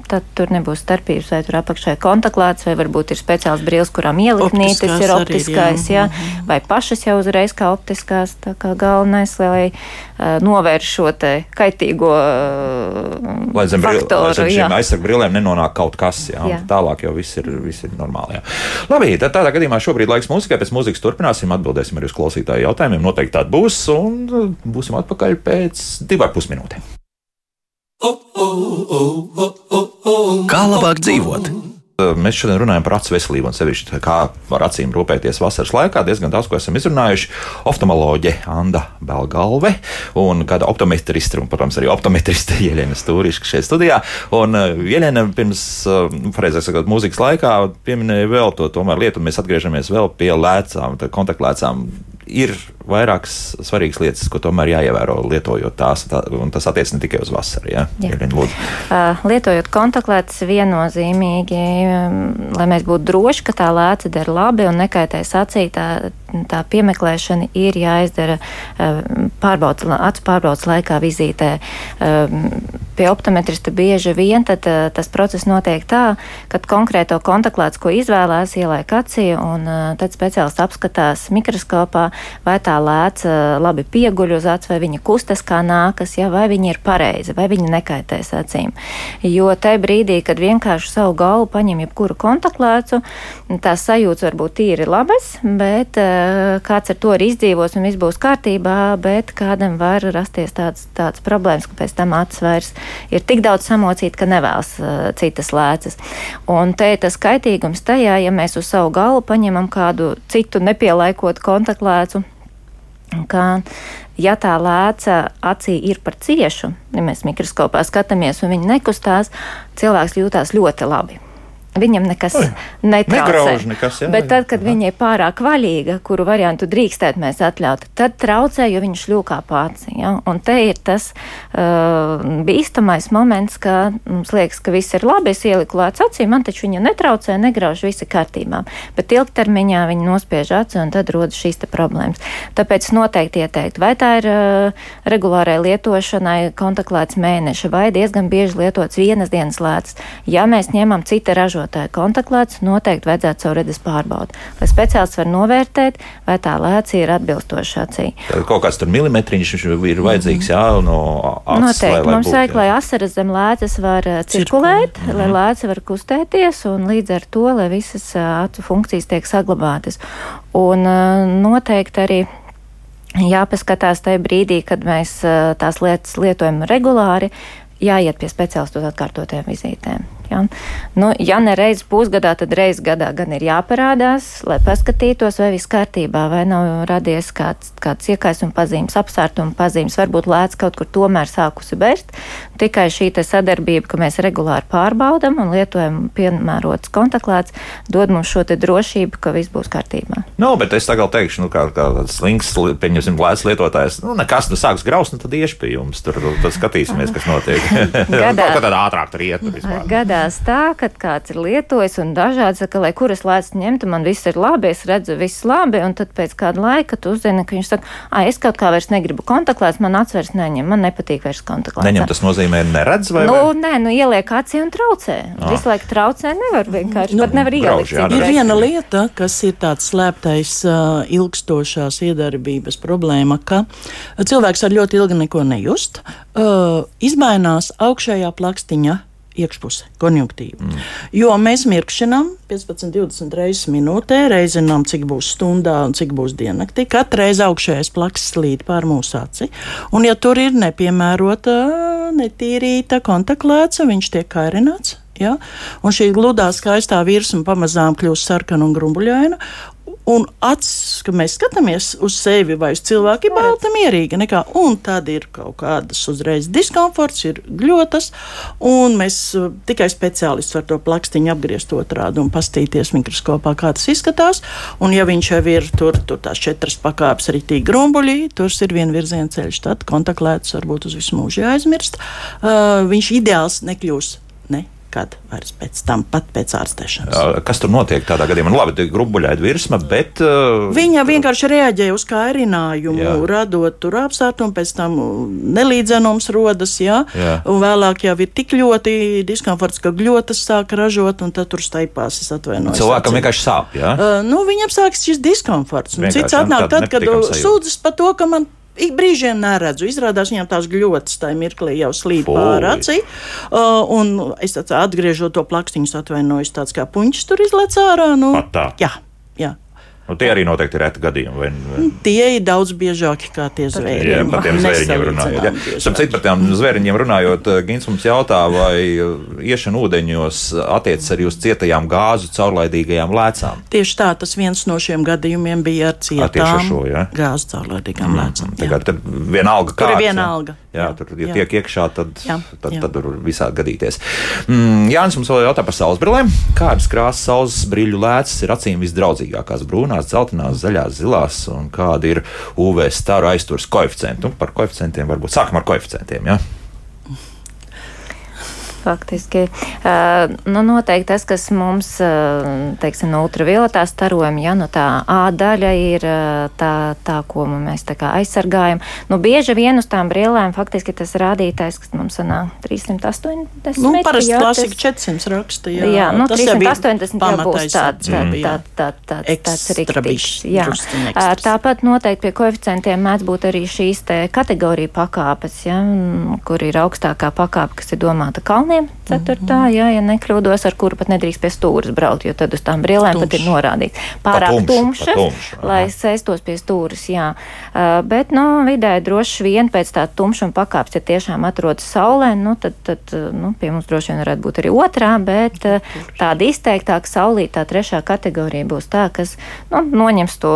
tad tur nebūs starpības, vai tur apakšā ir kontaklāts, vai varbūt ir speciāls brīles, kurām ieliknītas ir optiskais, jā, jā, mhm. vai pašas jau uzreiz kā optiskās, tā kā galvenais, lai uh, novērš šo te kaitīgo uh, lai zem, faktoru. Lai zem šīm aizsarga brīlēm nenonāk kaut kas, jā, jā. tālāk jau viss ir, viss ir normāli. Jā. Labi, tad tādā gadījumā šobrīd laiks mūzikai. Pēc mūzikas turpināsim, atbildēsim arī uz klausītāju jautājumiem. Noteikti tāda būs, un būsim atpakaļ pēc divām pusminūtēm. Kā labāk dzīvot? Mēs šodien runājam par acu veselību un sevišķi kā ar acīm rūpēties vasaras laikā. Diezgan daudz ko esam izrunājuši. Oftalmoloģe Anna Belgalve un kāda optometriste, un, protams, arī optometriste Jelena Stūriška šeit studijā. Un Jelena pirms, nu, pareizāk sakot, mūzikas laikā pieminēja vēl to tomēr lietu, un mēs atgriežamies vēl pie lēcām, kontaktlēcām ir vairākas svarīgas lietas, ko tomēr jāievēro lietojot tās, tā, un tas attiec ne tikai uz vasaru. Ja? Jā. Uh, lietojot kontaktlētas viennozīmīgi, um, lai mēs būtu droši, ka tā lēca der labi un nekaitēs acī, tā, tā piemeklēšana ir jāizdara uh, pārbaudas, acu pārbaudas laikā vizītē. Um, pie optometrista bieži vien tad, uh, tas process notiek tā, ka konkrēto kontaktlētas, ko izvēlās, ieliek acī, un uh, tad speciālists apskatās mikroskopā, vai tā lēca labi pieguļ uz acu, vai viņa kustas kā nākas, ja, vai viņa ir pareiza, vai viņa nekaitēs acīm. Jo tajā brīdī, kad vienkārši savu galvu paņem jebkuru kontaktlēcu, tās sajūtas var būt tīri labas, bet kāds ar to ir izdzīvos un viss būs kārtībā, bet kādam var rasties tāds, tāds problēmas, ka pēc tam acis vairs ir tik daudz samocīta, ka nevēlas citas lēcas. Un te tas kaitīgums tajā, ja mēs uz savu galvu paņemam kādu citu nepielaikotu kontaktlēcu, ka ja tā lēca acī ir par ciešu, ja mēs mikroskopā skatāmies un viņa nekustās, cilvēks jūtās ļoti labi. Viņam nekas netraucē. Nekas, jā, Bet tad, kad jā. viņa ir pārāk vaļīga, kuru variantu drīkstēt mēs atļaut, tad traucē, jo viņš ļūkā pats. Ja? Un te ir tas uh, bīstamais moments, ka mums liekas, ka viss ir labi, es ieliku lēts acī, man taču viņa netraucē, negrauž, viss ir kārtībā. Bet ilgtermiņā viņa nospiež aci un tad rodas šīs problēmas. Tāpēc noteikti ieteikt, vai tā ir uh, regulārai lietošanai kontaktlēts mēneša vai diezgan bieži lietots vienas dienas lēts. Ja mēs ņemam cita ražotāja, lietotāja kontaktlēts, noteikti vajadzētu savu redzes pārbaudi, lai speciālists var novērtēt, vai tā lēca ir atbilstoša acī. Kaut kāds tur milimetriņš ir vajadzīgs, jā, no acis. Noteikti. Lai, lai Mums vajag, lai asaras zem lēcas var uh, cirkulēt, mm -hmm. lai lēca var kustēties un līdz ar to, lai visas uh, acu funkcijas tiek saglabātas. Un uh, noteikti arī jāpaskatās tajā brīdī, kad mēs tās lietas lietojam regulāri, jāiet pie speciālistu uz atkārtotiem vizītēm. Ja? Nu, ja ne reizes pusgadā, tad reizes gadā gan ir jāparādās, lai paskatītos, vai viss kārtībā, vai nav radies kāds, kāds iekaisuma pazīmes, apsārtuma pazīmes, varbūt lēts kaut kur tomēr sākusi bērst. Tikai šī sadarbība, ka mēs regulāri pārbaudam un lietojam piemērotas kontaktlēts, dod mums šo drošību, ka viss būs kārtībā. Nu, bet es tagad teikšu, nu, kā, kā tāds slings, pieņemsim, lēts lietotājs, nu, nekas, nu, sāks graust, nu, tad iešu pie jums, tur, tad skatīsimies, kas notiek. Gadā, kaut kā tādā ātrāk tur iet. Gadā gadās tā, ka kāds ir lietojis un dažādi saka, lai kuras lētas ņemtu, man viss ir labi, es redzu, viss labi, un tad pēc kāda laika tu uzzini, ka viņš saka, ah, es kaut kā vairs negribu kontaklēts, man atsvers neņem, man nepatīk vairs kontaklēts. Neņem tas nozīmē neredz vai? Nu, vai? nē, nu ieliek acī un traucē. Ah. Visu laiku traucē nevar vienkārši, nu, pat nevar ielikt. jā, Ir viena lieta, kas ir tāds slēptais uh, ilgstošās iedarbības problēma, ka cilvēks var ļoti ilgi neko nejust, uh, izmainās augšējā plakstiņa iekšpuse, konjunktīva. Mm. Jo mēs mirkšķinām 15, 20 reizes minūtē, reizinām, cik būs stundā un cik būs diennaktī. Katru reizi augšējais plaks slīd pār mūsu aci. Un, ja tur ir nepiemērota, netīrīta kontaktlēca, viņš tiek kairināts. Ja? Un šī gludā skaistā virsma pamazām kļūst sarkana un grumbuļaina. Un acis, kad mēs skatāmies uz sevi vai uz cilvēku, ir balta mierīga. Nekā, un tad ir kaut kādas uzreiz diskomforts, ir gļotas, un mēs uh, tikai speciālists var to plakstiņu apgriezt otrādi un pastīties mikroskopā, kā tas izskatās. Un ja viņš jau ir tur, tur tās četras pakāpes ritīgi grumbuļi, tur ir viena virziena ceļš, tad kontaktlētas varbūt uz visu mūžu jāaizmirst. Uh, viņš ideāls nekļūs. Ne, nekad vairs pēc tam, pat pēc ārstēšanas. Kas tur notiek tādā gadījumā? Nu, labi, grubuļaita virsma, bet. Uh, Viņa vienkārši reaģē uz kairinājumu, jā. radot tur apstākļus, pēc tam nelīdzenums rodas, jā, jā. un vēlāk jau ir tik ļoti diskomforts, ka gļotas sāk ražot, un tad tur staipās, es atvainojos. Cilvēkam vienkārši sāp, jā? Uh, nu, viņam sāks šis diskomforts. Nu, cits atnāk tad, kad sūdzas par to, ka man ik brīžiem neredzu. Izrādās, viņam tās gļotas tajā mirklī jau slīd pāri acī. Uh, un es atgriežot to plakstiņu, atvainojos, tāds kā puņķis tur izlec ārā. Nu, Pat tā. Jā. Nu, tie arī noteikti ir reti gadījumi. Vai, vai... Tie ir daudz biežāki kā tie zvēri. Jā, par tiem zvēriem runājot. Starp par tiem zvēriem runājot, Gins mums jautā, vai iešana ūdeņos attiecas arī uz cietajām gāzu caurlaidīgajām lēcām. Tieši tā, tas viens no šiem gadījumiem bija ar cietām šo, ja? gāzu caurlaidīgām mm, lēcām. Tagad vienalga kā. Tur ir vienalga. Jā, tur, ja jā. tiek iekšā, tad, jā, tad, jā. tad var visādi gadīties. Mm, Jānis mums vēl jautā par saules brillēm. Kādas krāsas saules brīļu lēcas ir acīm visdraudzīgākās? Brūnās, dzeltenās, zaļās, zilās un kāda ir UV staru aizturs koeficienti? Nu, par koeficientiem varbūt sākam ar koeficientiem. Ja? Faktiski. Nu, noteikti tas, kas mums, teiksim, no ultravioletā starojuma, ja nu tā A daļa ir tā, tā, ko mēs tā kā aizsargājam. Nu, bieži vien uz tām brīlēm faktiski tas rādītājs, kas mums sanāk 380. Nu, parasti jā, klasika 400 raksta. Jā, jā nu, tas 380 jau būs tāds, tā, tā, tā, tā, tāds riktīgs. Jā. Tāpat noteikti pie koeficientiem mēdz būt arī šīs te kategorija pakāpes, ja, kur ir augstākā pakāpe, kas ir domāta kalniem brīlēm, ceturtā, mm -hmm. jā, ja nekļūdos, ar kuru pat nedrīkst pie stūres braukt, jo tad uz tām brīlēm pat ir norādīts. Pārāk tumšas, tumš, lai sēstos pie stūres, jā. Uh, bet, nu, vidē droši vien pēc tā tumšuma pakāpes, ja tiešām atrodas saulē, nu, tad, tad nu, pie mums droši vien varētu būt arī otrā, bet uh, tāda izteiktāka saulītā trešā kategorija būs tā, kas, nu, noņems to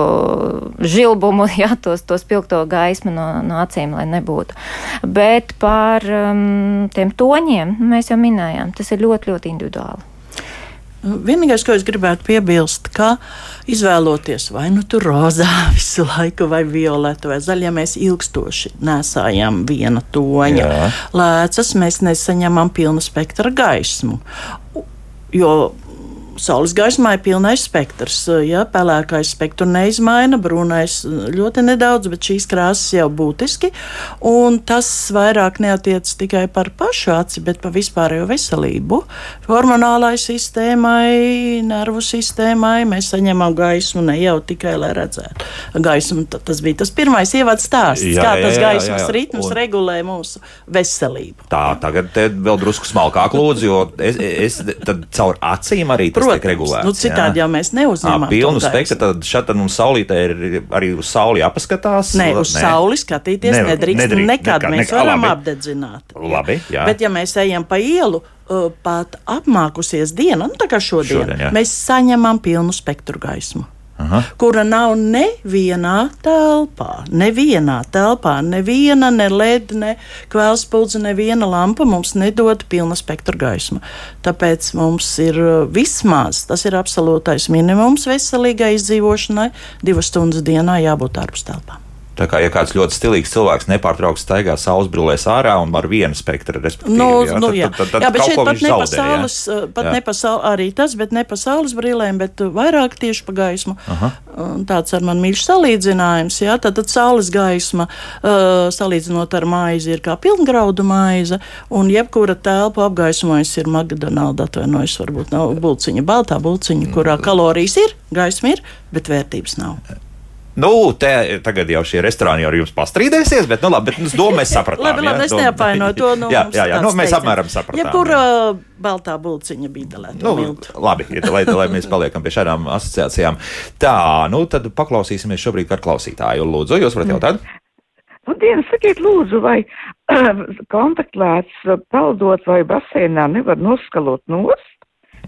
žilbumu, jā, tos, to spilgto gaismu no, no acīm, lai nebūtu. Bet par um, tiem toņiem mēs jau minējām, tas ir ļoti, ļoti individuāli. Vienīgais, ko es gribētu piebilst, ka izvēloties vai nu tur rozā visu laiku, vai violetu, vai zaļu, ja mēs ilgstoši nesājam viena toņa lēcas, mēs nesaņemam pilnu spektra gaismu. Jo saules gaismā ir pilnais spektrs. Ja, pelēkais spektrs neizmaina, brūnais ļoti nedaudz, bet šīs krāsas jau būtiski. Tas vairāk neatiec tikai par pašu aci, bet par vispārējo veselību. Hormonālai sistēmai, nervu sistēmai mēs saņemam gaismu ne jau tikai, lai redzētu. Gaismu, tas bija tas pirmais ievads stāsts, jā, kā jā, tas jā, gaismas jā, jā. ritms un... regulē mūsu veselību. Tā, tagad vēl drusku smalkāk lūdzu, jo es, es caur acīm arī tas tiek regulēts. Nu, citādi jā. jau mēs neuzņemam. Pilnu spektru, tad šeit mums saulītē ir arī uz sauli jāpaskatās. Nē, uz ne. sauli skatīties ne, nedrīkst, nedrīkst nekad. nekad mēs varam labi. apdedzināt. Labi, jā. Bet ja mēs ejam pa ielu, pat apmākusies diena, nu tā kā šodien, šodien jā. mēs saņemam pilnu spektru gaismu. Aha. kura nav nevienā telpā. Nevienā telpā, neviena, ne led, ne kvēlspulze, neviena lampa mums nedod pilna spektra gaismu. Tāpēc mums ir uh, vismaz, tas ir absolūtais minimums veselīgai izdzīvošanai, divas stundas dienā jābūt ārpus telpām. Tā kā, ja kāds ļoti stilīgs cilvēks nepārtraukti staigā saules brillēs ārā un ar vienu spektru, respektīvi, Nu, jā, nu, tad, jā. tad, tad jā, bet šeit pat ne pa saules, uh, pat Jā. ne pa saules, arī tas, bet ne pa saules brīlēm, bet vairāk tieši pa gaismu. Aha. Tāds ar man mīļš salīdzinājums, jā, tad, tad saules gaisma, uh, salīdzinot ar maizi, ir kā pilngraudu maize, un jebkura telpa apgaismojas ir McDonald's atvainojas, varbūt nav bulciņa, baltā bulciņa, kurā Mm. kalorijas ir, gaisma ir, bet vērtības nav. Nu, te tagad jau šie restorāni jau ar jums pastrīdēsies, bet, nu, labi, bet es domāju, mēs sapratām. Labi, labi, es neapvainoju to. Nu, jā, jā, jā, nu, mēs apmēram sapratām. Jebkura jā. uh, baltā bulciņa bija dalēta. Nu, miltu. labi, ja, lai, lai mēs paliekam pie šādām asociācijām. Tā, nu tad paklausīsimies šobrīd ar klausītāju. Lūdzu, jūs varat jautāt? Labdien, sakiet, lūdzu, vai kontaktlēts peldot vai basēnā nevar noskalot nost?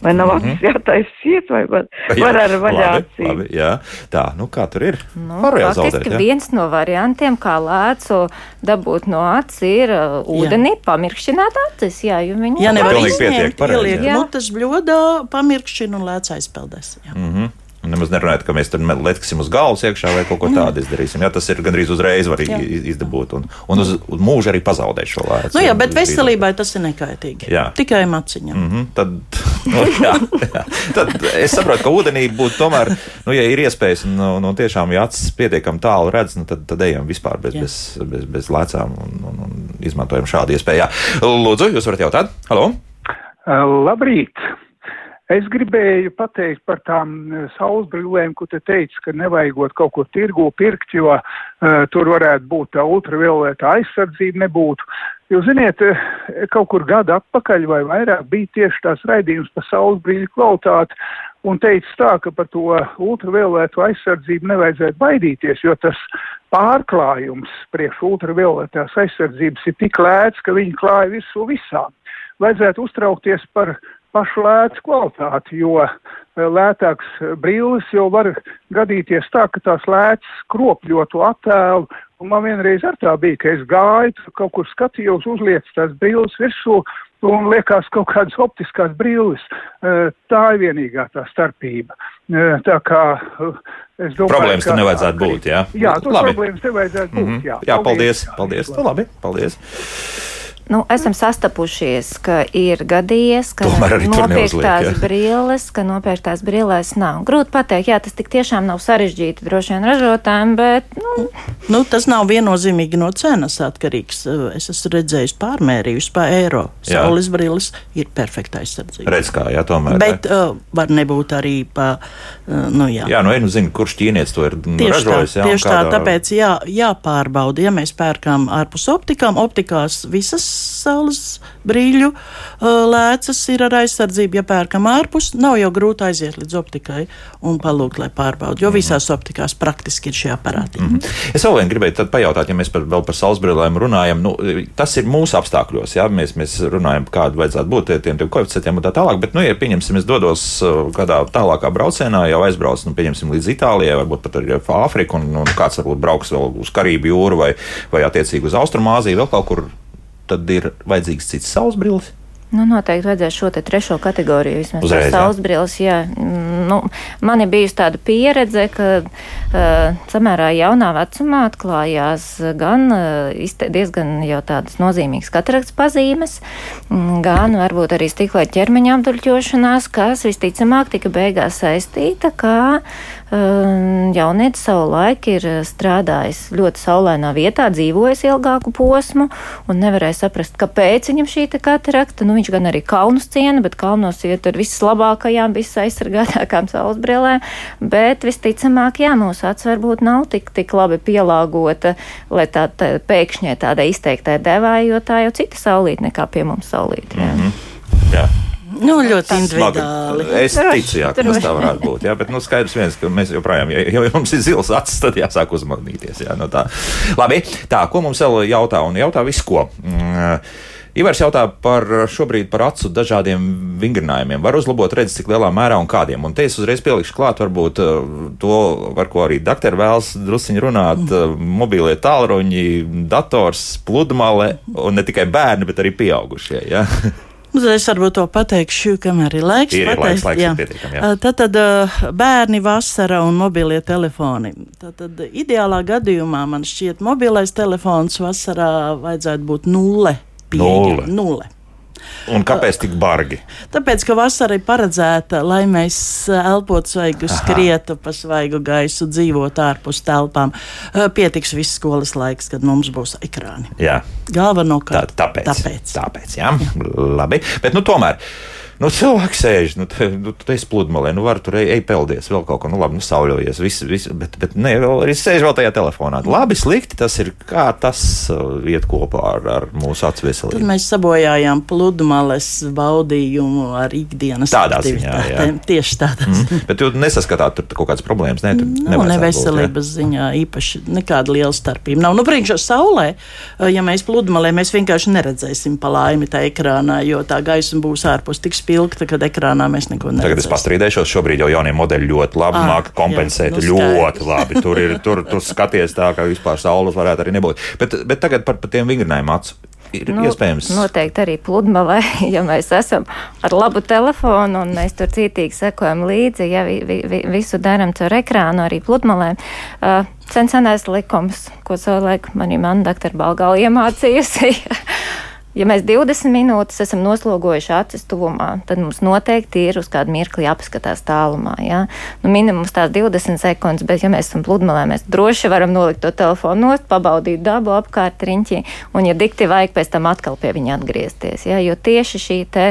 Vai nav acis jātaisa ciet, vai var, var ar labi, vaļāciju? labi, jā. Tā, nu kā tur ir? Nu, Var jau faktiski zaudēt, jā? viens no variantiem, kā lēcu dabūt no acis, ir uh, ūdenī pamirkšķināt acis. Jā, jo viņi Ja nevar izņemt, ieliek jā. mutes bļodā, pamirkšķina un lēc aizpeldēs. Jā. Mhm. Un Nemaz nerunājot, ka mēs tur letksim uz galvas iekšā vai kaut ko tādu izdarīsim. Jā, tas ir gandrīz uzreiz var Jā. iz- izdabūt un, un uz, uz mūžu arī pazaudēt šo lēcu. Nu, jā, bet veselībai tas ir nekaitīgi. Jā. Tikai maciņam. Mm -hmm, tad, nu, jā, jā. tad es saprotu, ka ūdenī būtu tomēr, nu, ja ir iespējas, un nu, nu, tiešām, ja acis pietiekami tālu redz, nu, tad, tad ejam vispār bez, Jā. bez, bez, bez lēcām un, un, un izmantojam šādu iespēju. Jā. Lūdzu, jūs varat jautāt? Halo? Labrīt! Es gribēju pateikt par tām uh, saules brillēm, ko te teica, ka nevajagot kaut ko tirgu pirkt, jo uh, tur varētu būt tā ultraviolēta aizsardzība nebūtu. Jūs ziniet, uh, kaut kur gadu atpakaļ vai vairāk bija tieši tās raidījums par saules brīļu kvalitāti un teica tā, ka par to ultraviolētu aizsardzību nevajadzētu baidīties, jo tas pārklājums priekš ultravioletās aizsardzības ir tik lēts, ka viņi klāja visu visām. Vajadzētu uztraukties par pašu lētu kvalitāti, jo eh, lētāks brilles jau var gadīties tā, ka tās lētas kropļo to attēlu. Un man vienreiz ar tā bija, ka es gāju, kaut kur skatījos, uzlieku tās brilles virsū un liekas kaut kādas optiskās brilles. Eh, Tā ir vienīgā tā starpība. Eh, Tā kā es domāju, Problēmas tur nevajadzētu būt, jā? Jā, tur problēmas nevajadzētu būt. Mhm. Jā, Jā, paldies. Paldies. Nu, labi, paldies. Nu, esam sastapušies, ka ir gadījies, ka Tomēr arī tur neuzliek, nopirktās jā. brilles, ka nopirktās brillēs nav. Grūti pateikt, jā, tas tik tiešām nav sarežģīti droši vien ražotājiem, bet, nu, Nu, tas nav viennozīmīgi no cenas atkarīgs. Es esmu redzējis pārmērījus pa eiro. Jā. Saules brilles ir perfekta aizsardzība. Redz, kā, jā, tomēr. Bet uh, var nebūt arī pa, uh, nu jā. Jā, nu, es zinu, kurš ķīnietis to ir nu, Tieši tā, ražojis. jā, un tieši tā, kādā- tāpēc jā, jāpārbauda, ja mēs pērkam ārpus optikām, optikās visas saules brīļu lēcas ir ar aizsardzību, ja pērkam ārpus, nav jau grūti aiziet līdz optikai un palūgt, lai pārbauda, Mhm. jo visās optikās praktiski ir šie aparāti. Mm -hmm. Es vēl vien gribēju pajautāt, ja mēs par, vēl par saulesbrillēm runājam. Nu, tas ir mūsu apstākļos, jā, mēs, mēs runājam, kāda vajadzētu būt tiem, tiem koeficientiem un tā tālāk. Bet, nu, ja pieņemsim, es dodos kādā tālākā braucienā, jau aizbraucu, nu, pieņemsim, līdz Itālijai, varbūt pat arī Āfriku, un, un kāds varbūt brauks vēl uz Karību jūru vai, vai attiecīgi uz Austrumāziju, vēl kaut kur, tad ir vajadzīgs cits saulesbrilles. Nu, noteikti vajadzēs šo trešo kategoriju vismaz saulesbrilles. Jā, Mm, nu, man ir bijusi tāda pieredze, ka uh, samērā jaunā vecumā atklājās gan uh, diezgan jau tādas nozīmīgas katarakts pazīmes, mm, gan varbūt arī stikla ķermeņa apduļķošanās, kas visticamāk tika beigās saistīta, kā uh, jaunietis savu laiku ir strādājis ļoti saulainā vietā, dzīvojis ilgāku posmu un nevarēja saprast, kāpēc viņam šī katarakta. Nu, viņš gan arī kalnus ciena, bet kalnos iet ar vislabākajām, visaizsargātākām saules brillēm, bet visticamāk, jā, mūsu acs varbūt nav tik, tik labi pielāgota, lai tā, tā pēkšņai tādai izteiktai devai, jo tā jau cita saulīte nekā pie mums saulīte. Jā. Mhm. Jā. Nu, ļoti individuāli. Es ticu, jā, ka tas tā varētu būt. Jā, bet nu, skaidrs viens, ka mēs joprojām, ja, ja mums ir zils acis, tad jāsāk uzmanīties. Jā, no tā. Labi, tā, ko mums vēl jautā? Un jautā visu, ko. Mm, Ivars jautā par šobrīd par acu dažādiem vingrinājumiem. Var uzlabot redzi, cik lielā mērā un kādiem. Un te es uzreiz pielikšu klāt, varbūt eh, to, ar ko arī doktori vēlas drusciņi runāt, mm. mobīlie tālruņi, dators, pludmale, un ne tikai bērni, bet arī pieaugušie. Ja? Nu, es varbūt to pateikšu, kamēr ir laiks. Ir, ir laiks, pateikt, laiks jā. ir pietiekami, jā. Uh, Tad, tad bērni vasara un mobilie telefoni. Tad, tad ideālā gadījumā man šķiet, mobilais telefons vasarā vajadzētu būt nulle. Nulle. pieejam. nulle. Un kāpēc tik bargi? Tāpēc, ka vasara ir paredzēta, lai mēs elpotu svaigu, skrietu pa svaigu gaisu, dzīvotu ārpus telpām. Uh, Pietiks viss skolas laiks, kad mums būs ekrāni. Jā. Tā, Galvenokārt tāpēc. tāpēc. tāpēc jā. Labi. Bet, nu, tomēr. Nu, cilvēks sēž, nu, te, nu, tu esi pludmalē, nu, var tur ej, ej peldies, vēl kaut ko, nu, labi, nu, sauļojies, viss, viss, bet, bet ne, vēl arī sēž vēl tajā telefonā. Labi, slikti, tas ir, kā tas uh, iet kopā ar, ar mūsu acu veselību. mēs sabojājām pludmales baudījumu ar ikdienas Tādā ziņā, jā. Tieši tādā. Mm. Bet jūs nesaskatāt tur kaut kādas problēmas, ne? Tur Nav nevajadzētu būt, neveselības ziņā īpaši nekāda liela starpība. Nav, nu, priekšā saulē, ja mēs pludmalē, mēs vienkārši neredzēsim pa laimi tā ekrānā, jo tā gaisma būs ārpus tik spilgta, kad ekrānā mēs neko jā. Tagad es pastrīdēšos, šobrīd jau jaunie modeļi ļoti labi Ah, māca kompensēt. jā, nu ļoti labi. Tur ir tur, tur skaties tā, ka vispār saules varētu arī nebūt. Bet, bet tagad par, par tiem vingrinājumu acu. Ir nu, iespējams. Noteikti arī pludmalē, ja mēs esam ar labu telefonu un mēs tur cītīgi sekojam līdzi, ja vi, vi, vi, visu darām caur ekrānu, arī pludmalē. Uh, sen senais likums, ko savulaik manī man doktora Balgala iemācījusi. Ja mēs 20 minūtes esam noslogojuši acis tuvumā, tad mums noteikti ir uz kādu mirkli jāpaskatās tālumā. Ja? Nu, minimums tās 20 sekundes, bet, ja mēs esam pludmalē, mēs droši varam nolikt to telefonu nost, pabaudīt dabu apkārt riņķī, un, ja dikti vajag, pēc tam atkal pie viņa atgriezties. Ja? Jo tieši šī te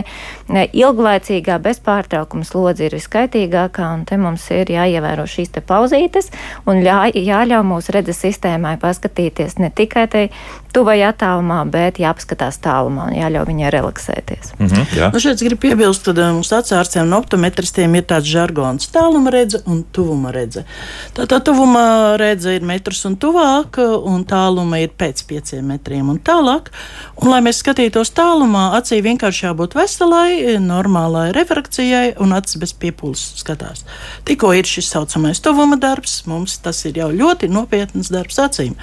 ilglaicīgā bezpārtraukuma slodze ir viskaitīgākā, un te mums ir jāievēro šīs te pauzītes, un ļā, jāļauj mūsu redzes sistēmai paskatīties ne tikai te tuvajā attālumā, bet jāpaskatās tālumā un jāļauj viņai relaksēties. Mm -hmm, jā. Nu, šeit es gribu piebilst, ka uh, mums acārstiem un optometristiem ir tāds žargons - tāluma redze un tuvuma redze. Tā tā tuvuma redze ir metrs un tuvāk, un tāluma ir pēc pieciem metriem un tālāk. Un, lai mēs skatītos tālumā, acī vienkārši jābūt veselai, normālai refrakcijai, un acis bez piepūles skatās. Tikko ir šis saucamais tuvuma darbs, mums tas ir jau ļoti nopietns darbs acīm.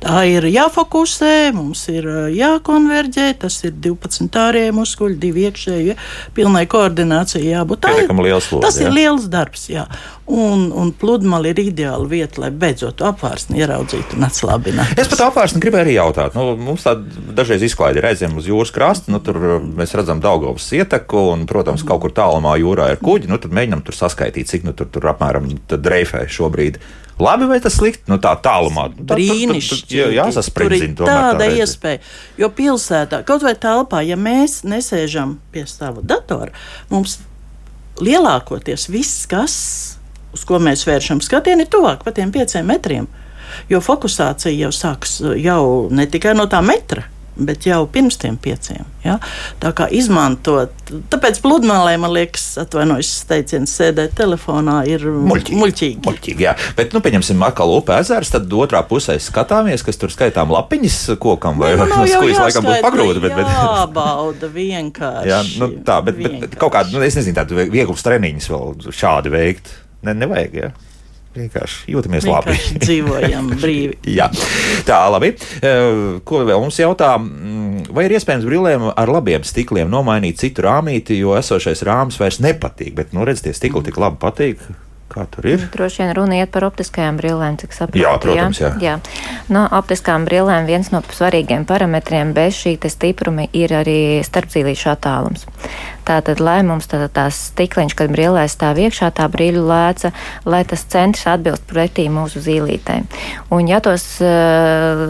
Tā ir jāfokusē, mums ir uh, jākonverģē, tas ir 12 ārējie muskuļi, 2 iekšējie, pilnai koordinācijai jābūt. Tā ir- liela slodze, Tas ir jā. liels darbs, jā. Un, un pludmale ir ideāla vieta, lai beidzot apvārsni ieraudzītu un atslābinātu. Es pat apvārsni gribēju arī jautāt. Nu, mums tāda dažreiz izklaide ir aizem uz jūras krasta. Nu, tur uh, mēs redzam Daugovas ieteku, un, protams, kaut kur tālumā jūrā ir kuģi. Nu, tad mēģinam tur saskaitīt, cik nu, tur, tur apmēram dreifē šobrīd. Labi vai tas slikti? Nu, tā tālumā. Nu, Brīnišķīgi. jā, Jāsasprindzīna Tur ir tāda iespēja. Jo pilsētā, kaut vai telpā, ja mēs nesēžam pie sava datora, mums lielākoties viss, kas, uz ko mēs vēršam skatienu, ir tuvāk pat tiem pieciem metriem. Jo fokusācija jau sākas jau ne tikai no tā metra. Bet jau pirms tam pieciem. Ja? Tā kā izmantot, tāpēc pludmalē, man liekas, atvainojos, teiciens, sēdēt telefonā ir Muļķīgi. muļķīgi. Muļķīgi, jā. Bet, nu, pieņemsim, atkal upē ezers, tad otrā pusē skatāmies, kas tur skaitām lapiņas kokam vai Nu, nav jau skujas laikam būtu pagrūti. Bet, bet, Jābauda vienkārši. jā, nu, tā, bet, bet, bet kaut kādu, nu, es nezinu, tādu vieglu treniņus vēl šādi veikt. Ne, nevajag, jā. Vienkārši jūtamies labi. Vienkārši dzīvojam brīvi. Jā, tā labi. Eh, Ko vēl mums jautā? Mm, Vai ir iespējams brillēm ar labiem stikliem nomainīt citu rāmīti, jo esošais rāmis vairs nepatīk? Bet, nu, redziet, tie stikli tik labi patīk. Kā tur ir? Droši vien runa iet par optiskajām brillēm, cik saprotu. Jā, protams, jā. jā. No optiskām brillēm viens no svarīgiem parametriem bez šī te stipruma ir arī starpzīlīšu attālums. Tātad, lai mums tā, tās stikliņš, kad brillē stāv iekšā, tā brīļu lēca, lai tas centrs atbilst pretī mūsu zīlītēm. Un ja tos uh,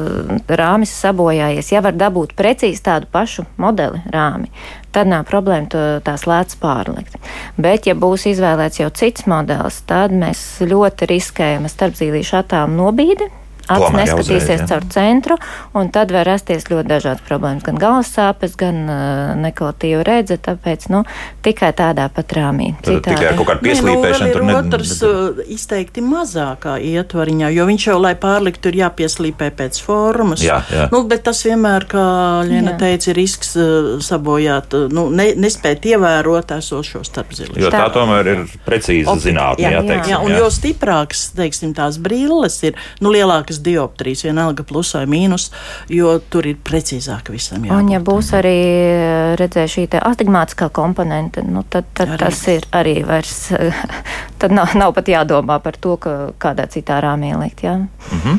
rāmis sabojājies, ja var dabūt precīzi tādu pašu modeli rāmi, tad nav problēma to, tās lētas pārlikt. Bet, ja būs izvēlēts jau cits modelis, tad mēs ļoti riskējam ar starpzīlīšu attālumu nobīdi. Acis Tomēr neskatīsies jāuzreiz, jā. caur centru, un tad var rasties ļoti dažādas problēmas. Gan galvas sāpes, gan uh, nekvalitatīva redze. Tāpēc nu, tikai tādā pat rāmī. Tad tikai ar kaut kādu pieslīpēšanu tur Nē, nu, ne- vēl ir otrs ne- izteikti mazākā ietvariņā, jo viņš jau, lai pārliktu, ir jāpieslīpē pēc formas. Jā, jā. Nu, bet tas vienmēr, kā Liena Jā. teica, ir risks uh, sabojāt, nu, ne, nespēt ievērot esošo starpzilu. Jo tā Tā- tomēr ir precīza zinātnē, jā, jā, jā, teiksim, jā, un jo stiprāks teiksim, tās brilles ir, nu, lielākas liekas dioptrijas, vienalga plus vai mīnus, jo tur ir precīzāk visam jābūt. Un ja būs arī redzē šī astigmātiskā komponente, nu, tad, tad arī. tas ir arī vairs, tad nav, nav pat jādomā par to, ka kādā citā rāmī likt. Jā. Mm -hmm.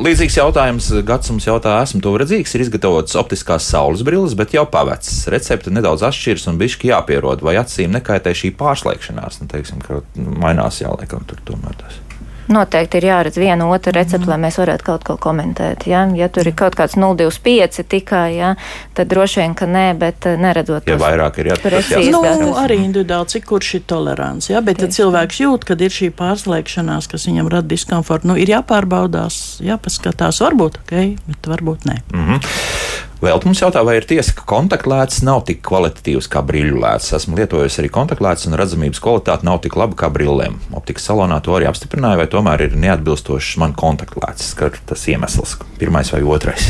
Līdzīgs jautājums Gats mums jautā, esmu to redzīgs, ir izgatavots optiskās saules brilles, bet jau pavecs. Recepte nedaudz atšķiras un bišķi jāpierod, vai acīm nekaitē šī pārslēgšanās. Nu, teiksim, ka mainās jāliekam tur tomēr tas noteikti ir jāredz viena otra recepte, mm. lai mēs varētu kaut ko komentēt. Ja, ja tur ir kaut kāds 0,25 tikai, ja, tad droši vien, ka nē, bet eh, neredzot. Ja vairāk ir jāatcerās. Nu, arī individuāli, cik kurš ir tolerants. Ja, bet, ja cilvēks jūt, ka ir šī pārslēgšanās, kas viņam rada diskomfortu, nu, ir jāpārbaudās, jāpaskatās, varbūt ok, bet varbūt nē. Mm -hmm. Vēl mums jautā, vai ir tiesa, ka kontaktlēts nav tik kvalitatīvs kā brīļu lēts. Esmu lietojis arī kontaktlēts, un redzamības kvalitāte nav tik laba kā brillēm. Optikas salonā to arī apstiprināja, vai tomēr ir neatbilstošs man kontaktlēts, ka tas iemesls pirmais vai otrais.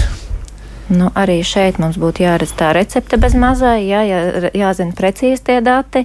Nu, arī šeit mums būtu jāredz tā recepte bez mazai, jā, jā, jāzina precīzi tie dati.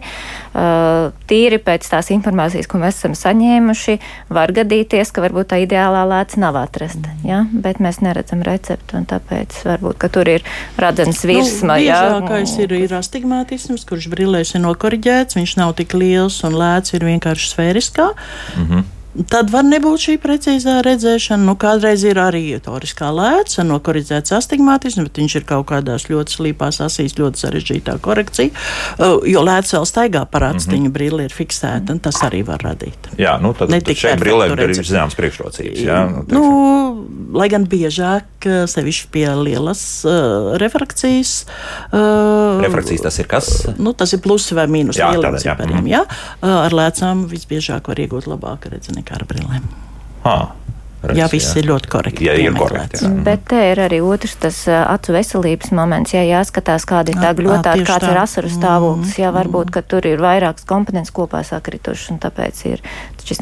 Uh, tīri pēc tās informācijas, ko mēs esam saņēmuši, var gadīties, ka varbūt tā ideālā lēca nav atrasta. Jā, bet mēs neredzam recepti, un tāpēc varbūt tur ir redzams nu, virsma. Nu, Biežākais ir, ir astigmatisms, kurš brillēs ir nokoriģēts, viņš nav tik liels un lēts ir vienkārši sfēriskā. Mm -hmm. Tad var nebūt šī precīzā redzēšana. Nu, kādreiz ir arī toriskā lēca, nokoriģēts astigmatisms, bet viņš ir kaut kādās ļoti slīpās asīs, ļoti sarežģītā korekcija. Jo lēca vēl staigā parādstiņa mm -hmm. brīle ir fiksēta, un tas arī var radīt. Jā, nu tad, tad šeit brīlēm ir zināms priekšrocības. Jā, nu, nu, lai gan biežāk, sevišķi pie lielas uh, refrakcijas. Uh, refrakcijas tas ir kas? Nu, tas ir plusi vai mīnus lieliem cipariem. Jā, uh, ar lēcām visbiežāk var iegūt labāku redzēšanu nekā ar brillēm. Ah. Redz, jā, viss jā. ir ļoti korekti. Jā, ir korekti jā. Bet te ir arī otrs tas acu veselības moments. Jā, jāskatās, kāda ir tā gļotāte, kāds tā. ir asaru stāvoklis. Jā, varbūt, ka tur ir vairākas komponentes kopā sakritušas, un tāpēc ir šis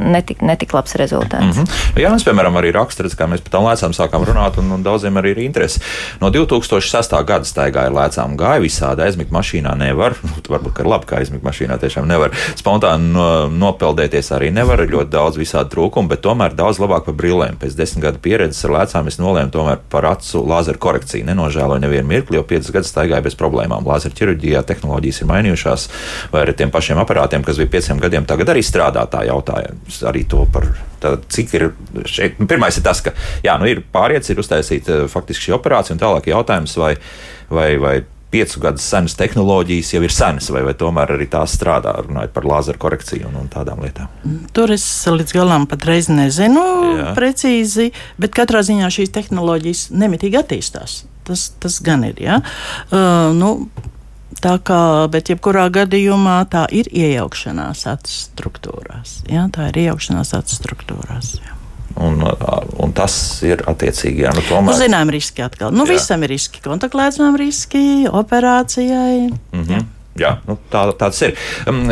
netik, netik labs rezultāts. Mm -hmm. Jā, mēs, piemēram, arī rakstām, kā mēs par tām lēcām sākām runāt, un, un daudziem arī ir interesi. No 2006. gada staigāja lēcām, gāja visādi aizmigt mašīnā nevar. Nu, varbūt, ka ir labi, ka aizmigt mašīnā tiešām nevar. Spontāni no, nopeldēties arī nevar, ļoti daudz visādi trūkumu, bet tomēr daudz labāk par brillēm. Pēc desmit gadu pieredzes ar lēcām es nolēmu tomēr par acu lāzeru korekciju. Nenožēloju nevienu mirkli, jo piecas gadus staigāju bez problēmām. Lāzeru ķirurģijā tehnoloģijas ir mainījušās, vai ar tiem pašiem aparātiem, kas bija pieciem gadiem, tagad arī strādā tā jautājums arī to par. Tad, cik ir šeit? Nu, pirmais ir tas, ka jā, nu, ir pāriets, ir uztaisīta eh, faktiski šī operācija, un tālāk jautājums, vai, vai, vai piecu gadus senas tehnoloģijas jau ir senas, vai, vai tomēr arī tās strādā, runājot par lāzeru korekciju un, un tādām lietām? Tur es līdz galam patreiz nezinu Jā. precīzi, bet katrā ziņā šīs tehnoloģijas nemitīgi attīstās. Tas, tas gan ir. Ja? Uh, nu, Tā kā, bet jebkurā gadījumā tā ir iejaukšanās acu struktūrās. Jā, tā ir iejaukšanās acu struktūrās. Jā. Un, un tas ir attiecīgi. Jā, nu, tomēr... nu, zinām, riski atkal. Nu, jā. visam ir riski. Kontaktlēdzām riski, operācijai. Mm -hmm. Jā. Jā, nu, tā, tāds ir. Um,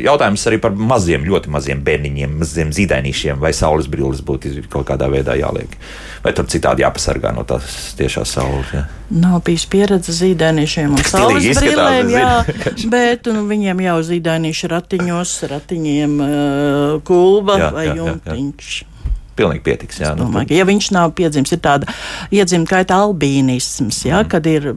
jautājums arī par maziem, ļoti maziem bērniņiem, maziem zīdainīšiem, vai saules brilles būtu kaut kādā veidā jāliek. Vai tur citādi jāpasargā no tās tiešās saules? Jā. Nav bijis pieredze zīdainīšiem un saules brillēm, jā, bet nu, viņiem jau zīdainīši ratiņos, ratiņiem uh, kulba jā, vai jā, jumtiņš. Jā, jā pilnīgi pietiks. Jā, nu, domāju, ka, ja viņš nav piedzimis, ir tāda iedzimta kaita albīnisms, jā, mm. kad ir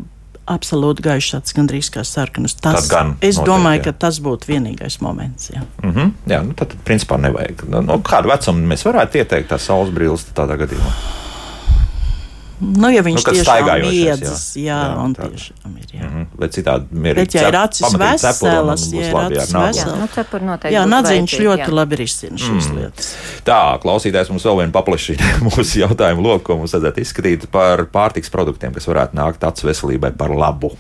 absolūti gaišs, tāds gandrīz kā sarkanas. Tas, gan, es noteikti, domāju, jā. ka tas būtu vienīgais moments. Jā, mm -hmm, jā nu, tad principā nevajag. No, nu, kādu vecumu mēs varētu ieteikt tās saules brilles tādā gadījumā? Nu, ja viņš nu, tiešām iedzas, jā, jā, un tiešām ir. Jā. Mm -hmm. Bet citādi mierīgi. Bet, ja ir acis veselas, ja ir acis veselas, jā, nadziņš ļoti labi risina šīs mm. lietas. Tā, klausītājs mums vēl vien paplašina mūsu jautājumu loku, ko mums vajadzētu izskatīt par pārtiks produktiem, kas varētu nākt acu veselībai par labu.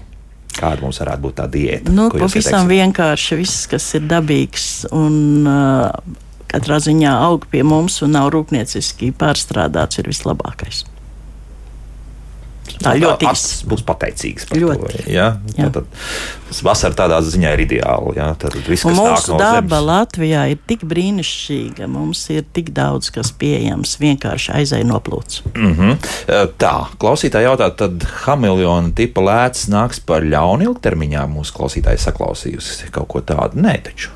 Kāda mums varētu būt tā diēta? Nu, pavisam vienkārši viss, kas ir dabīgs un uh, katrā ziņā aug pie mums un nav rūpnieciski pārstrādāts, ir vislabākais. Tā ļoti īsti būs pateicīgs par ļoti. to. Ja? Jā. Tad, tas vasara tādā ziņā ir ideāli. Ja? Tad viss, kas mūsu no daba zemes. Latvijā ir tik brīnišķīga, mums ir tik daudz kas pieejams, vienkārši aizēj noplūts. Mm -hmm. Tā, klausītāji jautā, tad hamiljona tipa lēts nāks par ļaunu ilgtermiņā mūsu klausītāji saklausījusi kaut ko tādu? Nē, taču.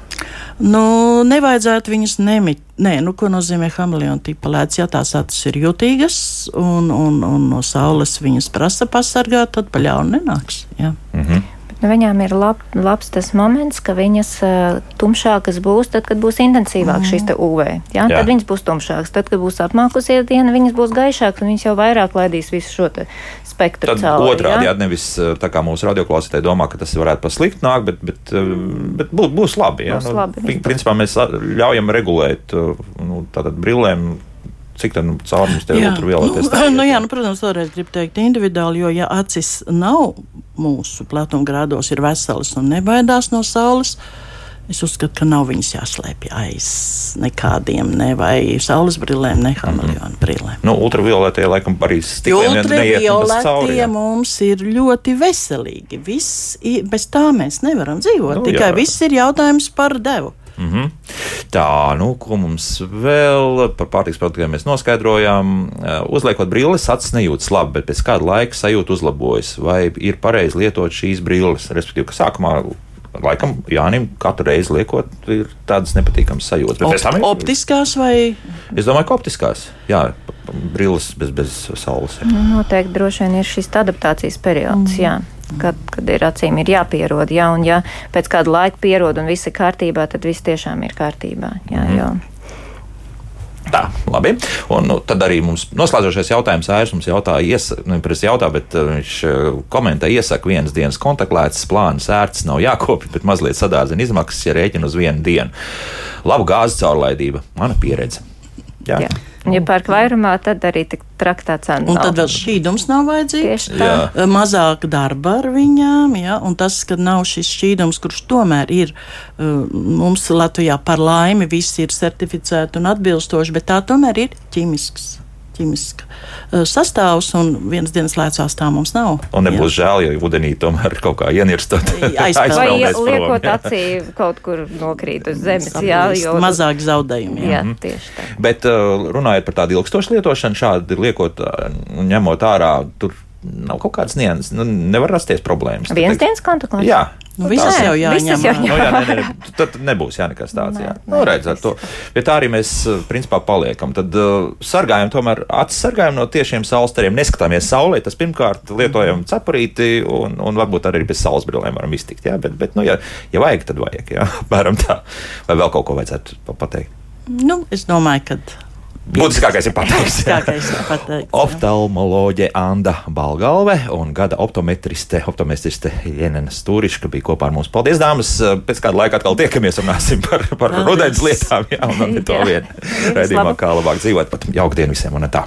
Nu, nevajadzētu viņus nemit Nē, nu, ko nozīmē hameleona tipa lēts? Ja tās acis ir jutīgas un, un, un no saules viņas prasa pasargāt, tad paļāvi nenāks. Jā. Mm. Nu, viņām ir lab, labs tas moments, ka viņas uh, tumšākas būs tad, kad būs intensīvāk mm. šis UV. Ja? Jā. Tad viņas būs tumšākas. Tad, kad būs apmākusies diena, viņas būs gaišākas un viņas jau vairāk laidīs visu šo spektru. Tad cauri, otrādi, ja? nevis tā kā mūsu radioklausītāji domā, ka tas varētu pa sliktu nākt, bet, bet, bet būs, būs labi. Ja? Būs nu, labi. Principā mēs ļaujam regulēt nu, tātad brillēm cik tā nu, caurums tev ultravioletes? Nu, nu, jā, nu, protams, vēlreiz gribu teikt individuāli, jo ja acis nav mūsu platumgrādos, ir veselas un nebaidās no saules. Es uzskatu, ka nav viņas jāslēpj aiz nekādiem, ne vai saules brillēm, ne hameleona mm -hmm. brillēm. Nu, ultravioletie laikam arī stikliem Ultravioletie mums ir ļoti veselīgi. Viss, bez tā mēs nevaram dzīvot. Nu, Tikai jā. viss ir jautājums par devu. Mm -hmm. Tā, nu, ko mums vēl par pārtiks produktiem mēs noskaidrojām. Uh, uzliekot brilles, acis nejūtas labi, bet pēc kāda laika sajūta uzlabojas. Vai ir pareizi lietot šīs brilles? Respektīvi, ka sākumā laikam Jānim katru reizi liekot, ir tādas nepatīkamas sajūtas. Bet Opt, ir... Optiskās vai? Es domāju, ka optiskās. Jā, brilles bez, bez saules. Nu, noteikti droši vien ir šis adaptācijas periods. Mm. Jā kad, kad ir acīm ir jāpierod. Jā, un ja pēc kāda laika pierod un viss ir kārtībā, tad viss tiešām ir kārtībā. Jā, mm. Tā, labi. Un, nu, tad arī mums noslēdzošais jautājums Airs mums jautā, iesa, nu, jautā bet uh, viņš uh, komentē, iesaka vienas dienas kontaktlētas plānas ērts nav jākopja, bet mazliet sadārzina izmaksas, ja rēķina uz vienu dienu. Labu gāzes caurlaidība, mana pieredze. Jā. Jā. Ja pērk vairumā, tad arī tik traktā cena. Un tad vēl šķīdums nav vajadzīgs. Mazāk darba ar viņām, ja? un tas, ka nav šis šķīdums, kurš tomēr ir mums Latvijā par laimi, viss ir certificēti un atbilstoši, bet tā tomēr ir ķīmisks ķīmiska uh, sastāvs, un vienas dienas lēcās tā mums nav. Un nebūs jā. žēl, ja ūdenī tomēr kaut kā ienirstot. Vai liekot acī kaut kur nokrīt uz zemes, jā, jo mazāk zaudējumi. Jā, jā -hmm. tieši tā. Bet uh, runājot par tādu ilgstošu lietošanu, šādi liekot, uh, ņemot ārā, tur nav kaut kādas nianses, nu, nevar rasties problēmas. Viens dienas kontakts? Jā. Nu, visas jau jāņem. Jau nu, jā, nē, nē, tad nebūs jā, nekas tāds. Nē, jā. Nu, redzēt, to. Bet tā arī mēs principā paliekam. Tad uh, sargājam tomēr acis sargājam no tiešiem saules stariem. Neskatāmies saulē, tas pirmkārt lietojam cepurīti un, un varbūt arī bez saules brillēm varam iztikt. Jā, bet, bet nu, ja, ja vajag, tad vajag. Jā, apmēram tā. Vai vēl kaut ko vajadzētu pateikt? Nu, es domāju, ka Būtiskākais ir pateikts. pateikts Oftalmoloģe Anna Balgalve un gada optometriste, optometriste Jēnena Stūriška bija kopā ar mums. Paldies, dāmas! Pēc kāda laika atkal tiekamies un runāsim par, par rudens lietām. Jā, un ne to vien. Redījumā, kā labāk dzīvot. Pat jauku dienu visiem un tā.